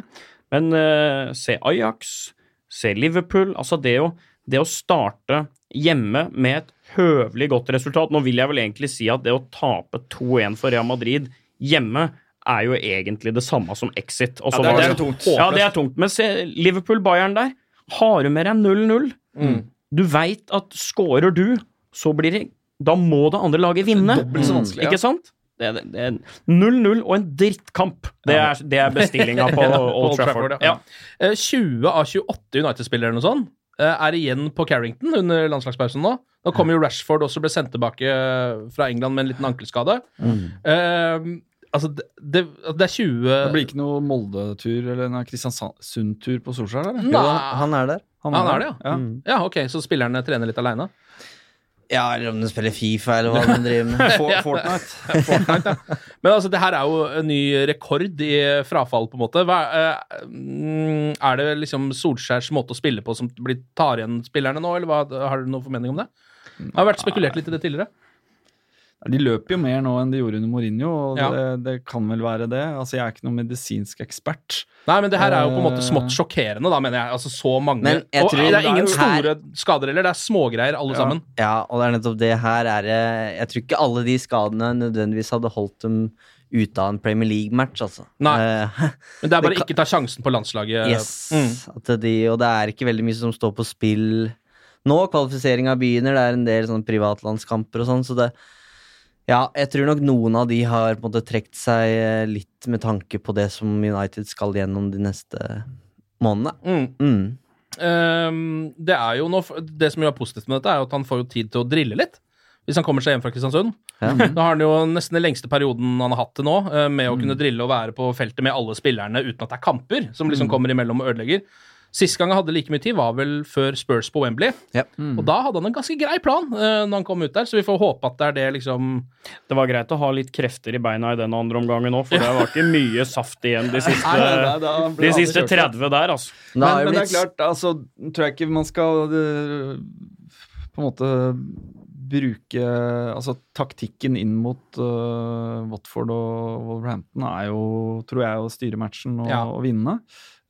men eh, se Ajax, se Liverpool. Altså det å, det å starte hjemme med et høvelig godt resultat Nå vil jeg vel egentlig si at det å tape 2-1 for Real Madrid hjemme er jo egentlig det samme som exit. Ja, det er- det er tungt. Ja, det er tungt. Men se Liverpool-Bayern der. Har du med deg 0-0? Mm. Du veit at scorer du, så blir det Da må det andre laget vinne. Dobbelt så vanskelig, ja. Ikke sant? Det er- det er 0-0 og en drittkamp. Det er, det er bestillinga på Old Trafford. ja. Ja. Eh, 20 av 28 United-spillere eller noe sånt eh, er igjen på Carrington under landslagspausen nå. Nå kommer jo Rashford også ble sendt tilbake eh, fra England med en liten ankelskade. Eh, altså, det, det, det er 20 Det blir ikke noe Molde-tur eller en Kristiansund-tur på Solskjær, eller? Nei. Jo, han er der. Han er det, ja. ja. Mm. Ja, ok, så spillerne trener litt aleine? Ja, eller om den spiller Fifa, eller hva de driver med. Fortnite. Fortnite. Men altså, det her er jo en ny rekord i frafall, på en måte. Hva, eh, mm, er det liksom Solskjærs måte å spille på som blir, tar igjen spillerne nå, eller hva, har du noen formening om det? Det har vært spekulert litt i det tidligere. De løper jo mer nå enn de gjorde under Mourinho, og Ja. det, det kan vel være det. Altså, Jeg er ikke noen medisinsk ekspert. Nei, men det her er jo på en måte Eh. smått sjokkerende, da, mener jeg. Altså så mange. Og tror det er ingen her- store skader heller, det er smågreier alle Ja. sammen. Ja, og det er nettopp det her er Jeg tror ikke alle de skadene nødvendigvis hadde holdt dem ute av en Premier League-match, altså. Nei. Eh, Men det er bare Det kan- ikke ta sjansen på landslaget. yes. Mm. At de, og det er ikke veldig mye som står på spill nå. Kvalifiseringa begynner, det er en del sånne privatlandskamper og sånn, så det Ja, jeg tror nok noen av de har på en måte trukket seg eh, litt med tanke på det som United skal gjennom de neste månedene. Mm. Mm. Um, det er jo noe, det som jo er positivt med dette, er at han får jo tid til å drille litt. Hvis han kommer seg hjem fra Kristiansund. Ja. Da har han jo nesten den lengste perioden han har hatt til nå, eh, med å Mm. kunne drille og være på feltet med alle spillerne uten at det er kamper som Mm. liksom kommer imellom og ødelegger. Sist gang han hadde like mye tid, var vel før Spurs på Wembley. Ja. Og da hadde han en ganske grei plan uh, når han kom ut der, så vi får håpe at det er det liksom Det var greit å ha litt krefter i beina i den andre omgangen òg, for det var ikke mye saft igjen de siste, Nei, nei, nei, de siste 30 der, altså. Men, men det er klart, altså, tror jeg ikke man skal øh, på en måte bruke Altså, taktikken inn mot uh, Watford og Wolverhampton er jo, tror jeg, å styre matchen og, Ja. og vinne.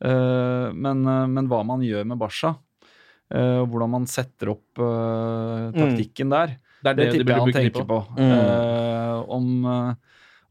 Eh, men, øh, men hva man gjør med Barca, øh, og hvordan man setter opp øh, taktikken der, Det er det, det, de tipper jeg han tenker på. på. Mm. Eh, om, eh,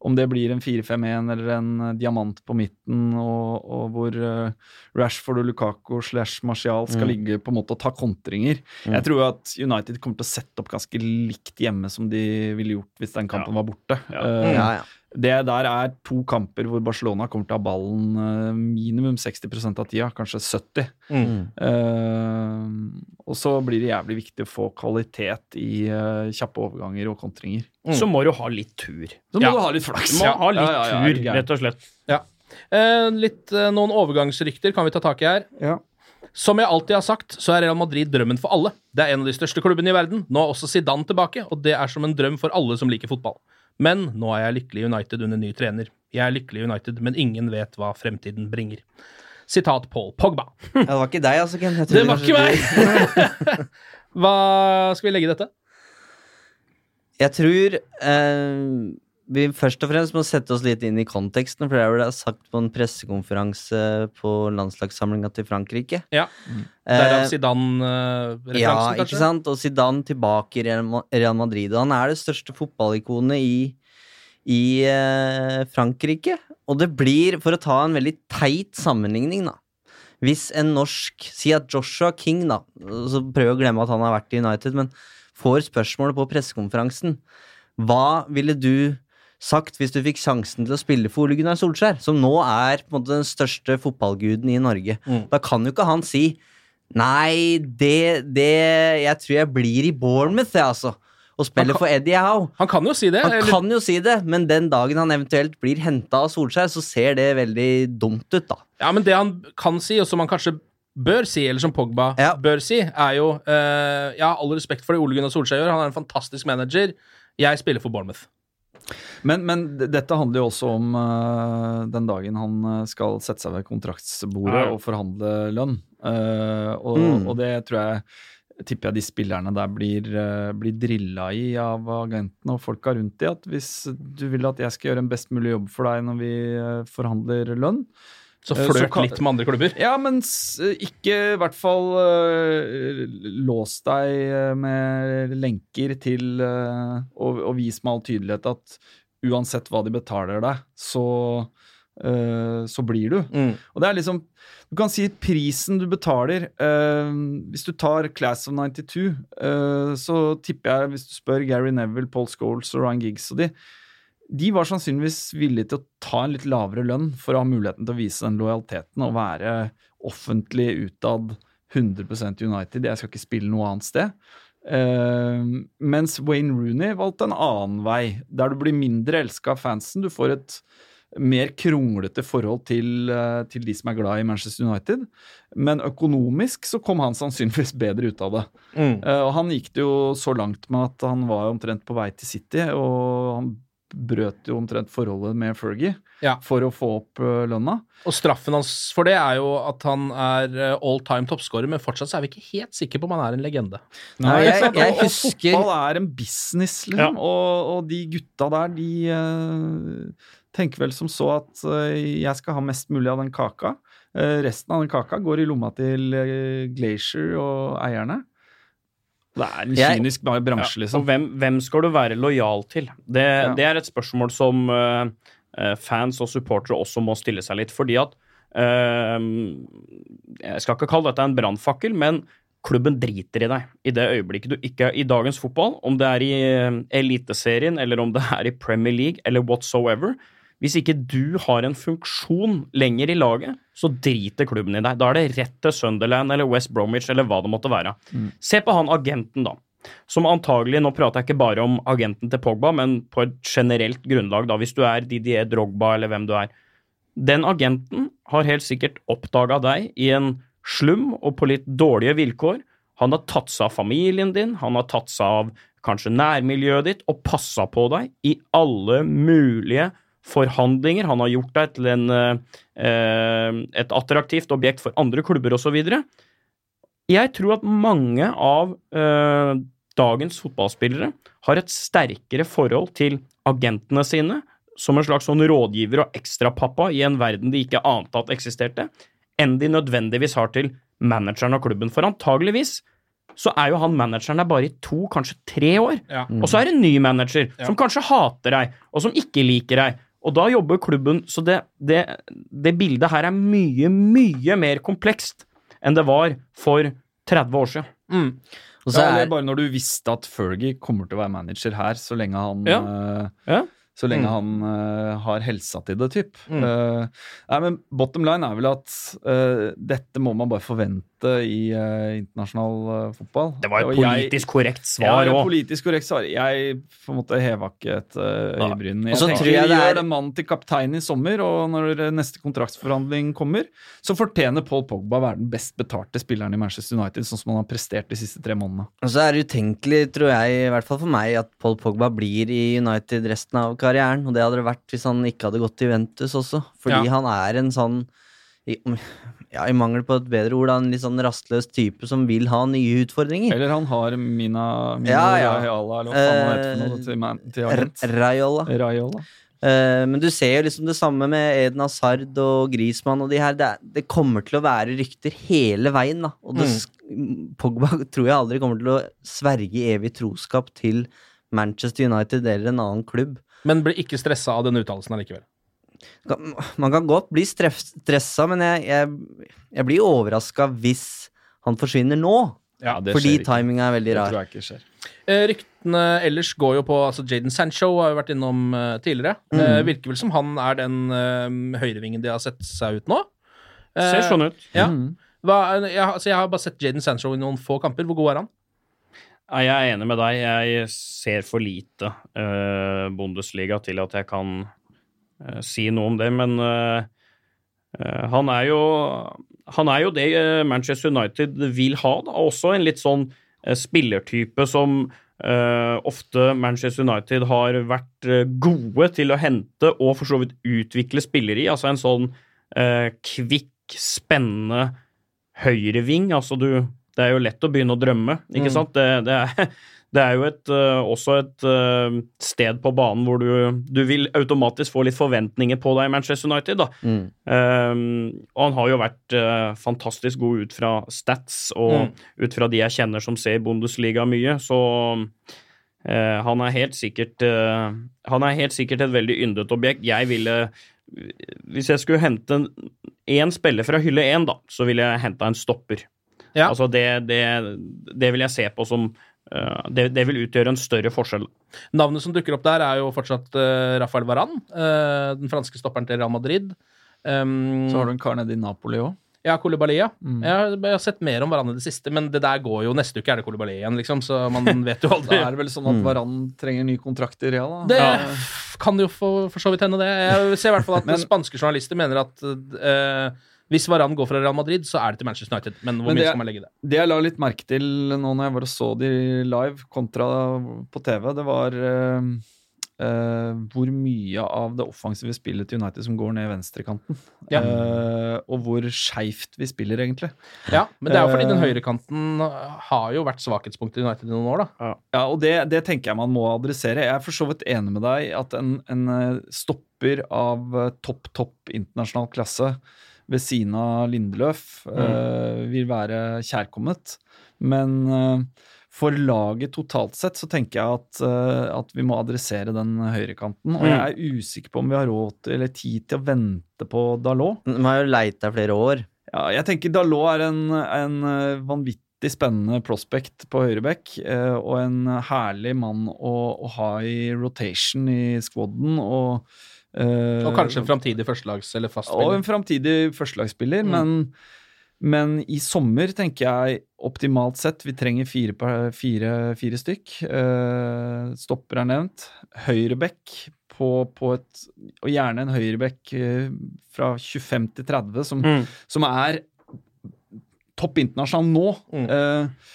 om det blir en 4-5-1 eller en eh, diamant på midten, og, og hvor eh, Rashford og Lukaku slash Martial skal Mm. ligge på en måte og ta kontringer. Mm. Jeg tror at United kommer til å sette opp ganske likt hjemme som de ville gjort hvis den kampen Ja. var borte. Ja. Uh, ja, ja. Det der er to kamper hvor Barcelona kommer til å ha ballen eh, minimum 60% av tida, kanskje 70 Mm. uh, og så blir det jævlig viktig å få kvalitet i uh, kjappe overganger og kontringer. Mm. Så må du ha litt tur. Så må Ja. du ha litt flaks. Du må ha litt Ja, ja, ja, tur, rett og slett. Ja. Eh, litt, noen overgangsrykter kan vi ta tak i her. Ja. Som jeg alltid har sagt, så er Real Madrid drømmen for alle. Det er en av de største klubbene i verden. Nå er også Zidane tilbake, og det er som en drøm for alle som liker fotball. Men nå er jeg lykkelig i United under ny trener. Jeg er lykkelig i United, men ingen vet hva fremtiden bringer. Sitat Paul Pogba. Ja, det var ikke deg, altså, Ken. Det var ikke meg! hva skal vi legge i dette? Jeg tror eh, vi først og fremst må sette oss litt inn i konteksten, for det er vel det er sagt på en pressekonferanse på landslagssamlinga til Frankrike. Ja. Eh, Derav Zidane-referansen, ja, kanskje? ikke sant? Og Zidane tilbake i Real Real Madrid. Og han er det største fotballikonet i, i eh, Frankrike. Og det blir, for å ta en veldig teit sammenligning, da Hvis en norsk Si at Joshua King, da Så prøv å glemme at han har vært i United, men får spørsmålet på pressekonferansen Hva ville du sagt hvis du fikk sjansen til å spille for Ole Gunnar Solskjær, som nå er på en måte den største fotballguden i Norge? Mm. Da kan jo ikke han si Nei, det, det Jeg tror jeg blir i Bournemouth, jeg, altså. Og spiller kan- for Eddie Howe. Han kan jo si det. Han eller- kan jo si det, men den dagen han eventuelt blir henta av Solskjær, så ser det veldig dumt ut, da. Ja, men det han kan si, og som han kanskje bør si, eller som Pogba bør si, er jo eh, Ja, all respekt for det Ole Gunnar Solskjær gjør, han er en fantastisk manager. Jeg spiller for Bournemouth. Men, men dette handler jo også om uh, den dagen han eh, skal sette seg ved kontraktsbordet Ja. og forhandle lønn. Uh, og, Mm. og det tror jeg tipper jeg de spillerne der blir, uh, blir drilla i av agentene og folka rundt de, at hvis du vil at jeg skal gjøre en best mulig jobb for deg når vi forhandler lønn Så eh, flørt litt med andre klubber. Ja, men ikke i hvert fall uh, lås deg eh, med lenker til uh, og, og vis med all tydelighet at uansett hva de betaler deg, så, uh, så blir du. Mm. Og det er liksom Du kan si prisen du betaler. hvis du tar Class of 92, eh, så tipper jeg, hvis du spør Gary Neville, Paul Scholes og Ryan Giggs og de, de var sannsynligvis villige til å ta en litt lavere lønn for å ha muligheten til å vise den lojaliteten og være offentlig utad 100% United. Jeg skal ikke spille noe annet sted. Uh, mens Wayne Rooney valgte en annen vei, der du blir mindre elska av fansen. Du får et mer kronglete forhold til, uh, til de som er glad i Manchester United. Men økonomisk så kom han sannsynligvis bedre ut av det. Mm. Uh, og han gikk det jo så langt med at han var omtrent på vei til City, og han brøt jo omtrent forholdet med Fergie Ja. for å få opp eh, lønna. Og straffen hans for det er jo at han er eh, all time toppscorer, men fortsatt så er vi ikke helt sikre på om han er en legende. Nei, jeg- sant? jeg og, og husker- fotball er en business, liksom. Og, og de gutta der, de uh, tenker vel som så at uh, jeg skal ha mest mulig av den kaka. Uh, resten av den kaka går i lomma til uh, Glacier og eierne. Det er en kynisk jeg, bransje, Ja, liksom. Og hvem, hvem skal du være lojal til? Det, det er et spørsmål som eh, fans og supportere også må stille seg litt, fordi at uh, Jeg skal ikke kalle dette en brannfakkel, men klubben driter i deg i det øyeblikket du ikke er i dagens fotball, om det er i Eliteserien eller om det er i Premier League eller whatsoever. Hvis ikke du har en funksjon lenger i laget, så driter klubben i deg. Da er det rett til Sunderland eller West Bromwich eller hva det måtte være. Se på han agenten, da. Som antagelig, nå prater jeg ikke bare om agenten til Pogba, men på et generelt grunnlag, da, hvis du er Didier Drogba eller hvem du er. Den agenten har helt sikkert oppdaga deg i en slum og på litt dårlige vilkår. Han har tatt seg av familien din, han har tatt seg av kanskje nærmiljøet ditt og passa på deg i alle mulige forhandlinger. Han har gjort deg til en, eh, et attraktivt objekt for andre klubber osv. Jeg tror at mange av eh, dagens fotballspillere har et sterkere forhold til agentene sine som en slags sånn rådgiver og ekstrapappa i en verden de ikke ante at eksisterte, enn de nødvendigvis har til manageren av klubben. For antageligvis så er jo han manageren der bare i to, kanskje tre år. Ja. Og så er det en ny manager Ja. som kanskje hater deg, og som ikke liker deg. Og da jobber klubben Så det, det, det bildet her er mye, mye mer komplekst enn det var for 30 år siden. Mm. Og så Ja, er, eller bare når du visste at Fergie kommer til å være manager her så lenge han Ja. eh, Ja. Så lenge Mm. han uh, har helsa til det, typ. Mm. Uh, nei, men bottom line er vel at uh, dette må man bare forvente beste i uh, internasjonal uh, fotball. Det var et Og jeg- politisk korrekt svar det Ja, òg. politisk korrekt svar. Jeg på en måte heva ikke et uh, øyebryn. Jeg altså, tenker tror jeg det gjør er- den mannen til kaptein i sommer, og når eh, neste kontraktsforhandling kommer, så fortjener Paul Pogba å være den best betalte spilleren i Manchester United, sånn som han har prestert de siste tre månedene. Og så er det utenkelig, tror jeg, i hvert fall for meg, at Paul Pogba blir i United resten av karrieren. Og det hadde det vært hvis han ikke hadde gått til Juventus også. Fordi Ja. han er en sånn i, ja, I mangel på et bedre ord, da, en litt sånn rastløs type som vil ha nye utfordringer. Eller han har Mina, Mina Ja, ja. Raiola, eller hva faen han heter for noe, til, man- til agent. Raiola. Raiola. Eh, men du ser jo liksom det samme med Eden Hazard og Griezmann og de her. Det, er, det kommer til å være rykter hele veien, da. Og det, Mm. Pogba tror jeg aldri kommer til å sverge evig troskap til Manchester United eller en annen klubb. Men blir ikke stressa av den uttalelsen allikevel. Man kan godt bli stressa, men jeg, jeg, jeg blir overraska hvis han forsvinner nå. Ja, det fordi timinga er veldig Det rar. tror jeg ikke skjer. Eh, ryktene ellers går jo på altså Jaden Sancho har jo vært innom eh, tidligere. Mm. Eh, virker vel som han er den eh, høyrevingen de har sett seg ut nå. Eh, Ser sånn ut. Ja. Mhm. Hva, jeg, altså, jeg har bare sett Jaden Sancho i noen få kamper. Hvor god er han? Jeg er enig med deg. Jeg ser for lite eh, Bundesliga til at jeg kan si noe om det, men eh, eh, han er jo Han er jo det eh, Manchester United vil ha, da. Også en litt sånn eh, spillertype som Uh, ofte Manchester United har vært eh, gode til å hente og for så vidt utvikle spillere i. Altså en sånn uh, kvikk, spennende høyreving. Altså du Det er jo lett å begynne å drømme, ikke Mm. sant? Det, det, er, det er jo et, eh, også et eh, sted på banen hvor du, du vil automatisk få litt forventninger på deg i Manchester United, da. Mm. Um, og han har jo vært uh, fantastisk god ut fra stats og Mm. ut fra de jeg kjenner som ser Bundesliga mye, så uh, han er helt sikkert uh, Han er helt sikkert et veldig yndet objekt. Jeg ville Hvis jeg skulle hente én spiller fra hylle én, da, så ville jeg henta en stopper. Ja. Altså det, det, det vil jeg se på som det, det vil utgjøre en større forskjell. Navnet som dukker opp der, er jo fortsatt uh, Rafael Varan, uh, den franske stopperen til Real Madrid. Um, Så har du en kar nede i Napoli òg. Ja, Kolibali, ja. Mm. Jeg, har, jeg har sett mer om Varan i det siste, men det der går jo Neste uke er det Kolibali igjen, liksom, så man vet jo Da aldri. er det vel sånn at Varan trenger ny kontrakt i Real, da. Det kan jo for, for så vidt hende, det. Jeg ser i hvert fall at Men- spanske journalister mener at eh, hvis Varan går fra Real Madrid, så er det til Manchester United. Men hvor Men mye skal man legge i det? Det jeg la litt merke til nå når jeg var og så de live kontra på TV, det var eh, eh, hvor mye av det offensive spillet til United som går ned venstrekanten. Ja. Eh, og hvor skeivt vi spiller, egentlig. Ja, men det er jo fordi den høyrekanten har jo vært svakhetspunktet i United i noen år, da. Ja, og det, det tenker jeg man må adressere. Jeg er for så vidt enig med deg at en, en stopper av topp, topp internasjonal klasse ved siden av Lindeløf eh, vil være kjærkommet. Men uh, for laget totalt sett så tenker jeg at, uh, at vi må adressere den høyrekanten. Og jeg er usikker på om vi har råd til eller tid til å vente på Dalot. Man har jo leit der flere år. Ja, jeg tenker Dalot er en, en vanvittig spennende prospect på høyreback, og en herlig mann å, å ha i rotation i squaden. Og, eh, Og kanskje en framtidig førstelags- eller fastspiller? og en framtidig førstelagsspiller, Mm. men, men i sommer tenker jeg optimalt sett vi trenger fire, fire, fire stykk. Uh, stopper er nevnt. Høyrebekk på, på et Og gjerne en høyrebekk eh, fra 25 til 30, som, Mm. som er topp internasjonal nå. Mm. Uh,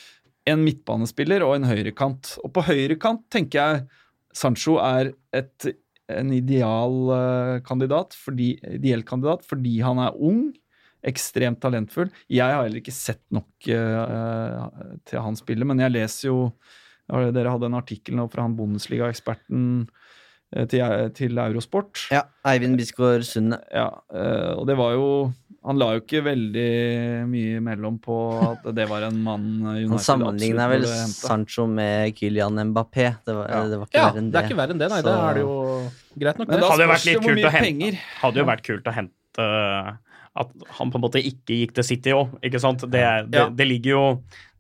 en midtbanespiller og en høyrekant. Og på høyrekant tenker jeg Sancho er et, en ideal eh, kandidat, fordi, ideell kandidat fordi han er ung, ekstremt talentfull. Jeg har heller ikke sett nok uh, til han spille, men jeg leser jo Dere hadde en artikkel nå fra han Bundesliga-eksperten til, til Eurosport. Ja, Eivind Bisgaard Sunde. Ja, eh, og det var jo Han la jo ikke veldig mye imellom på at det var en mann eh, United Han sammenligna vel. Sancho med Kylian Mbappé. Det var, Ja. det var ikke Ja, verre enn det det. er ikke verre enn det, nei. Det er det jo greit nok, Men det. hadde jo vært litt kult å hente. penger. Hadde jo vært kult å hente At han på en måte ikke gikk til City òg, ikke sant? Det, det, Ja. det ligger jo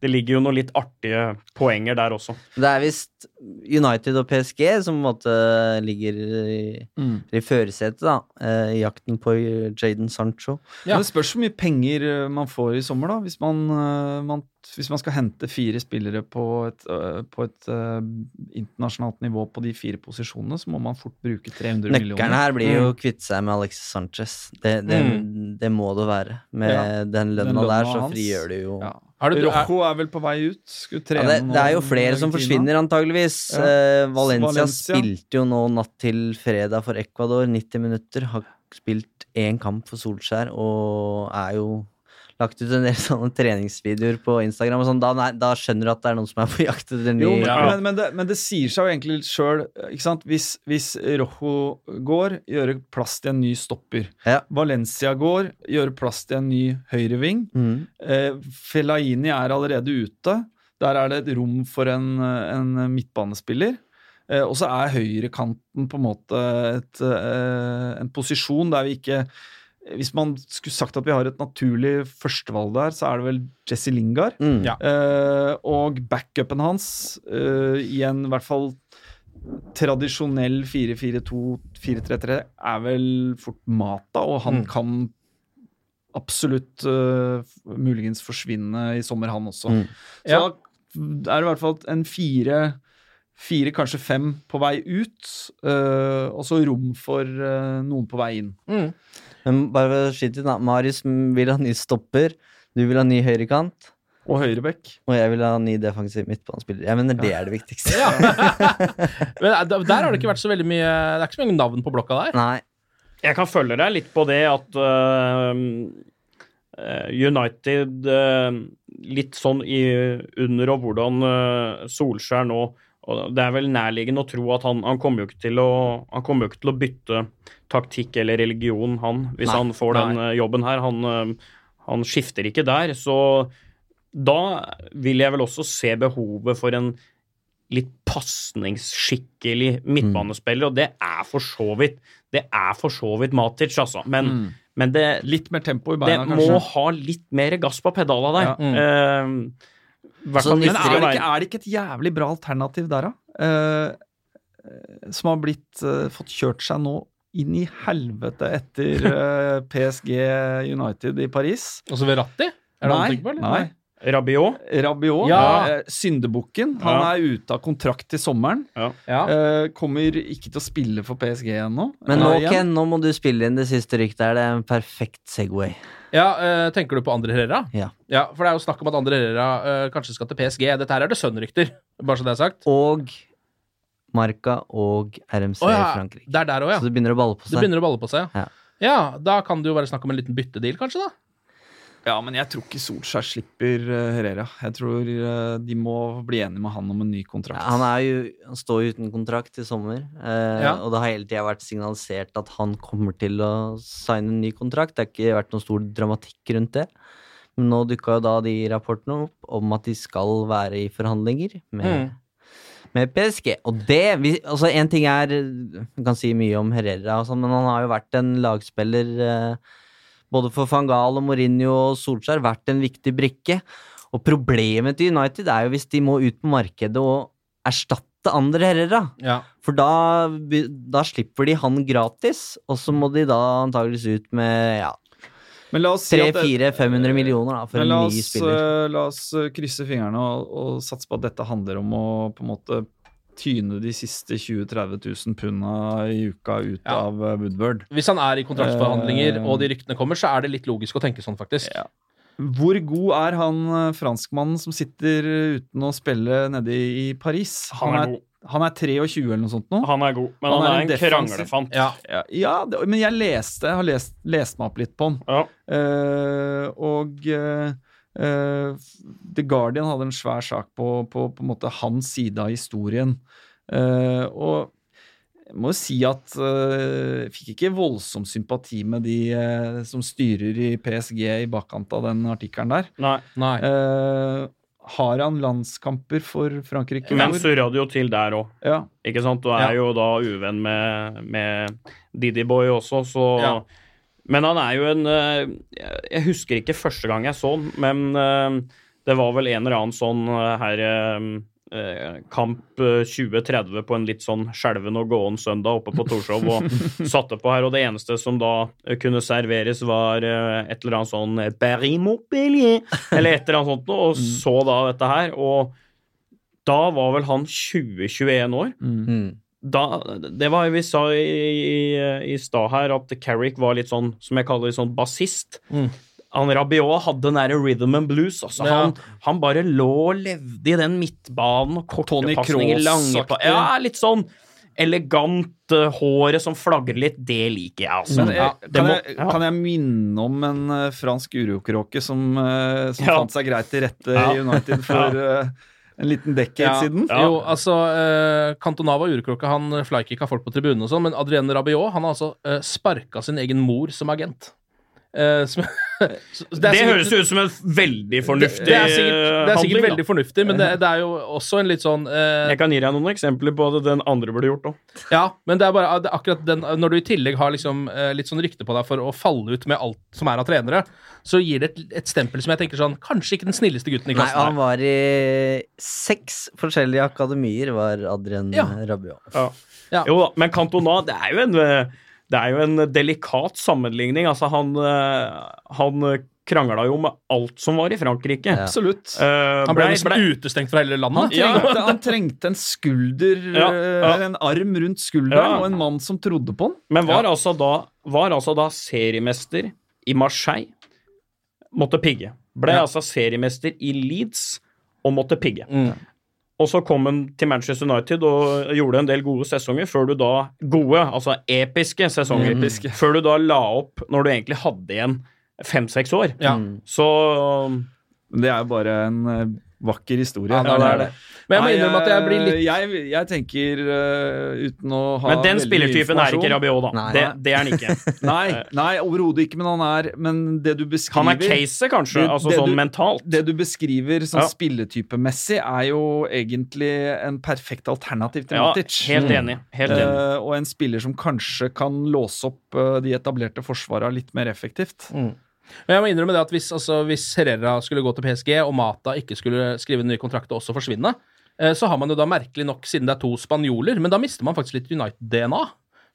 det ligger jo noen litt artige poenger der også. Det er visst United og PSG som på en måte ligger i, Mm. i førersetet, da, eh, i jakten på Jaden Sancho. Men det spørs hvor mye penger eh, man får i sommer, da. Hvis man, eh, man, hvis man skal hente fire spillere på et, på et uh, internasjonalt nivå på de fire posisjonene, så må man fort bruke 300 millioner. Nøkkelen her blir jo å Mm. kvitte seg med Alexis Sanchez. Det, det, Mm. det må det være. Med Ja, den lønna der, så frigjør det jo Ja. Har det, Rojo er vel på vei ut? Skulle Ja, det, det er jo flere som forsvinner, antageligvis. Ja. Eh, Valencia, Valencia. spilte jo nå natt til fredag for Ecuador, 90 minutter. Har spilt én kamp for Solskjær og er jo lagt ut en del sånne treningsvideoer på Instagram. Og sånn. da, nei, da skjønner du at det er noen som er på jakt etter ny Jo, men, men, men, det, men det sier seg jo egentlig sjøl. Hvis, hvis Rojo går, gjøre plass til en ny stopper. Ja. Valencia går, gjøre plass til en ny høyreving. Mm. Eh, Fellaini er allerede ute. Der er det et rom for en, en midtbanespiller. Eh, og så er høyrekanten på en måte et, eh, en posisjon der vi ikke Hvis man skulle sagt at vi har et naturlig førstevalg der, så er det vel Jesse Lingard. Mm. Ja. Eh, og backupen hans eh, i en i hvert fall tradisjonell 4-4-2-4-3-3 er vel fort Mata, og han Mm. kan absolutt eh, muligens forsvinne i sommer, han også. Mm. Så da er det i hvert fall en fire Fire, kanskje fem på vei ut, eh, og så rom for eh, noen på vei inn. Mm. Men bare for å skyte inn, da. Marius vil ha ny stopper. Du vil ha ny høyrekant. Og høyrebekk. Og jeg vil ha ny defensiv midtbanespiller. Jeg mener det er det viktigste. ja. Men eh, der har det ikke vært så veldig mye Det er ikke så mange navn på blokka der. Nei. Jeg kan følge deg litt på det at øh, United uh, Litt sånn i under og hvordan uh, Solskjær nå og Det er vel nærliggende å tro at han, han kommer jo ikke til å Han kommer jo ikke til å bytte taktikk eller religion, han, hvis Nei, han får den nei. øh, jobben her. Han, øh, han skifter ikke der. Så da vil jeg vel også se behovet for en litt pasningsskikkelig midtbanespiller, og det er for så vidt Det er for så vidt Matic, altså. Men, Mm. men det, Litt mer tempo i det må ha litt mer gass på pedala der. Ja. Mm. Eh, i hvert fall Men er det, ikke, er det ikke et jævlig bra alternativ der, da? Eh, eh, som har blitt uh, fått kjørt seg nå inn i helvete etter uh, PSG United i Paris. Og så Verratti? Er det han Nei, tenker på, eller? nei. Rabiot? Rabiot, Ja. eh, syndebukken. Han Ja. er ute av kontrakt til sommeren. Ja. Eh, kommer ikke til å spille for PSG ennå. Men nå, okay. Nå må du spille inn det siste ryktet Er Det er en perfekt Segway. Ja, eh, Tenker du på Andre Herrera? Ja. For det er jo snakk om at Andre Herrera kanskje skal til PSG. Dette her er det sønnrykter, bare så det er sagt. Og Marca og RMC i Frankrike. det er der også, ja. Så det begynner å balle på seg. Det begynner å balle på seg, Ja. Ja, da kan det jo være snakk om en liten byttedeal, kanskje, da. Ja, men jeg tror ikke Solskjær slipper eh, Herrera. Jeg tror eh, de må bli enige med han om en ny kontrakt. Ja, han, jo, han står jo uten kontrakt i sommer, eh, Ja. og det har hele tida vært signalisert at han kommer til å signe en ny kontrakt. Det har ikke vært noen stor dramatikk rundt det. Men nå dukka jo da de rapportene opp om at de skal være i forhandlinger med, Mm. med PSG. Og det Altså, én ting er Man kan si mye om Herrera, og sånn, men han har jo vært en lagspiller eh, både for Fangal og Mourinho og Solskjær, vært en viktig brikke. Og problemet til United er jo hvis de må ut på markedet og erstatte andre Herrera. Ja. For da, da slipper de han gratis, og så må de da antageligvis ut med ja, Men la oss si at det- 300-400-500 millioner da, for en ny spiller. eh, la oss eh, krysse fingrene og, og satse på at dette handler om å på en måte tyne de siste 20 000-30 000 punda i uka ut Ja. av eh, Woodward. Hvis han er i kontraktsforhandlinger Eh, og de ryktene kommer, så er det litt logisk å tenke sånn, faktisk. Ja. Hvor god er han eh, franskmannen som sitter uten å spille nede i Paris? Han er god. Han er 23 eller noe sånt nå? Han er god, men Han han, er er, en en kranglefant. Ja. Ja, ja det, men jeg leste, har lest, lest meg opp litt på han. Ja. Uh, og eh, eh, The Guardian hadde en svær sak på, på, på en måte hans side av historien. Eh, og jeg må jo si at eh, jeg fikk ikke voldsom sympati med de eh, som styrer i PSG i bakkant av den artikkelen der. Nei. Nei. Eh, har han landskamper for Frankrike? Men surra det jo til der òg. ja. Ikke sant? Du Ja. er jo da uvenn med, med Didi Boy også, så Ja. Men han er jo en eh, Jeg husker ikke første gang jeg så han, men eh, Det var vel en eller annen sånn eh, her Kamp eh, 2030 på en litt sånn skjelven og gåen søndag oppe på Torshov og satte på her, og det eneste som da kunne serveres, var et eller annet sånn Montpellier, eller et eller annet sånt noe, og så da dette her, og da var vel han 20-21 år. Mm. Da, det var vi sa i, i, i stad her, at Carrick var litt sånn, som jeg kaller det, sånn bassist. Mm. Han Rabiot hadde den derre rhythm and blues. Altså, Ja. han, han bare lå og levde i den midtbanen og korte Tony pasninger, lange på. Ja, litt sånn elegant, eh, håret som flagrer litt. Det liker jeg, altså. Men, eh, Ja, kan, må- jeg, ja. kan jeg minne om en uh, fransk urokråke som, uh, som fant seg greit til rette i United for eh, en liten decade siden? Jo, altså uh, Cantona han urkråke, han flykicka folk på tribunen og sånn, men Adrienne Rabiot han har altså eh, sparka sin egen mor som agent. Eh, som, så Det, er sikkert- høres jo ut som en veldig fornuftig det, det er sikkert, det er sikkert handling, da. veldig fornuftig, men det, det er jo også en litt sånn uh, Jeg kan gi deg noen eksempler på det den andre burde gjort òg. Ja, men det er bare det akkurat den Når du i tillegg har liksom uh, litt sånn rykte på deg for å falle ut med alt som er av trenere, så gir det et, et stempel som jeg tenker sånn Kanskje ikke den snilleste gutten i Nei, han var i seks forskjellige akademier, var Adrian Ja. Rabiot. Ja. Ja. Jo da, men Cantona, det er jo en det er jo en delikat sammenligning. Altså, han, eh, han krangla jo med alt som var i Frankrike. Absolutt. Uh, Han ble ble blei- utestengt fra hele Han landet. trengte, han trengte en skulder, Ja, eh, ja. en arm rundt skulderen, Ja. og en mann som trodde på han. Men var, altså da, var altså da seriemester i Marseille, måtte pigge. Ble Ja. altså seriemester i Leeds og måtte pigge. Mm. Og så kom han til Manchester United og gjorde en del gode sesonger, før du da Gode, altså episke sesonger. Mm. Før du da la opp når du egentlig hadde igjen fem-seks år. Ja. Så det er jo bare en eh, vakker historie. Ja, det er det. Men jeg må innrømme at jeg blir litt eh, Jeg, jeg tenker, uh, uten å ha Men den veldig spillertypen er ikke Rabiot, da. Nei. Det, det er han ikke. Nei, nei overhodet ikke, men han er Men det du beskriver Han er caset, kanskje, du, altså sånn du- mentalt. Det du beskriver sånn Ja. spilletypemessig, er jo egentlig en perfekt alternativ til Ja, Matic. helt enig. Helt enig. Uh, og en spiller som kanskje kan låse opp uh, de etablerte forsvara litt mer effektivt. Men jeg må innrømme det at hvis, altså, hvis Herrera skulle gå til PSG, og Mata ikke skulle skrive en ny kontrakt og også forsvinne, eh, så har man jo da merkelig nok, siden det er to spanjoler, men da mister man faktisk litt United-DNA.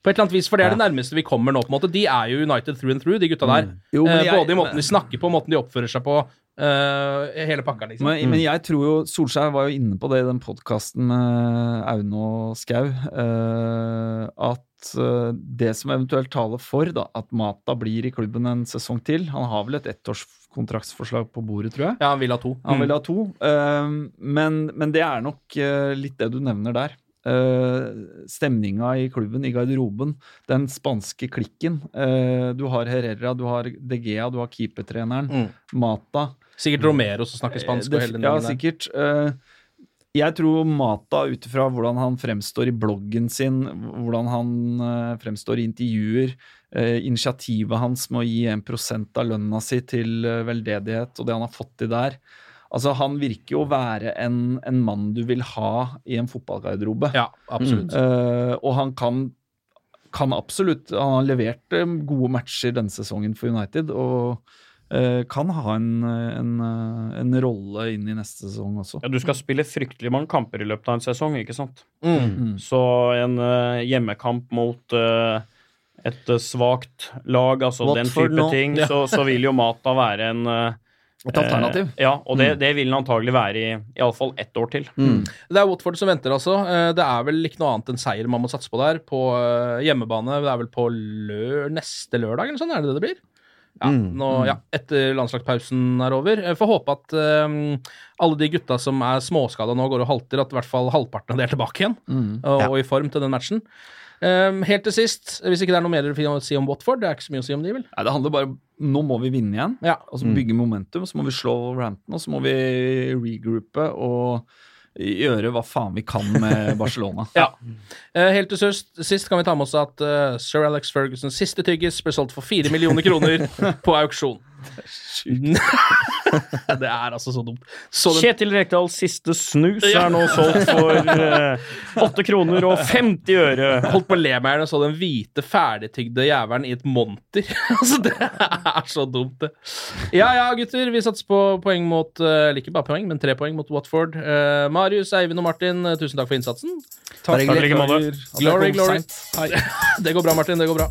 På et eller annet vis, For det er det nærmeste vi kommer nå. på en måte. De er jo United through and through, de gutta der. Jo, men eh, jeg- både i måten de snakker på, måten de oppfører seg på. Uh, hele pakka, liksom. Men, men jeg tror jo Solskjær var jo inne på det i den podkasten med Aune og Skau, Uh, at uh, det som eventuelt taler for da, at Mata blir i klubben en sesong til Han har vel et ettårskontraktsforslag på bordet, tror jeg. Ja, han vil ha to. Han Mm. vil ha to. men, men det er nok litt det du nevner der. Uh, stemninga i klubben, i garderoben, den spanske klikken. Uh, du har Herrera, du har De Gea, du har keepertreneren, Mm. Mata. Sikkert Romero som snakker spansk. Eh, og hele ja, sikkert. Jeg tror Mata, ut ifra hvordan han fremstår i bloggen sin, hvordan han fremstår i intervjuer, initiativet hans med å gi 1 av lønna si til veldedighet, og det han har fått til der Altså, Han virker jo å være en, en mann du vil ha i en fotballgarderobe. Ja, absolutt. Eh, og han kan, kan absolutt Han har levert eh, gode matcher denne sesongen for United, og eh, kan ha en, en, en rolle inn i neste sesong også. Ja, du skal spille fryktelig mange kamper i løpet av en sesong, ikke sant? Mm. Så en uh, hjemmekamp mot et uh, svakt lag, altså den type no? ting, Ja. så, så vil jo Mata være en Et alternativ. Eh, ja, og det, det vil han antagelig være i iallfall ett år til. Det er Watford som venter, altså. Eh, Det er vel ikke noe annet enn seier man må satse på der. På eh, hjemmebane. Det er vel på lø neste lørdag, eller sånn? Er det det det blir? Ja, nå, ja, etter landslagspausen er over. Jeg får håpe at um, alle de gutta som er småskada nå, går og halter, at i hvert fall halvparten av de er tilbake igjen og, og i form til den matchen. Um, helt til sist, hvis ikke det er noe mer å si om Watford, det er ikke så mye å si om de, vel? Nei, det handler bare Nå må vi vinne igjen. Ja. Og så bygge momentum. Så må vi slå Rampton, og så må vi regroupe og gjøre hva faen vi kan med Barcelona. Ja. Eh, helt til sist, kan vi ta med oss at eh, sir Alex Fergusons siste tyggis ble solgt for fire millioner kroner på auksjon. det er altså så dumt. Så den- Kjetil Rekdals siste snus er nå solgt for eh, 8 kroner og 50 øre. Holdt på å le meg og så den hvite, ferdigtygde jævelen i et monter. altså, det er så dumt, det. Ja ja, gutter. Vi satser på poeng mot eh, Eller ikke bare poeng, men tre poeng mot Watford. Eh, Marius, Eivind og Martin, eh, tusen takk for innsatsen. Takk Takk i like måte. Glory, glory. Det går bra, Martin. Det går bra.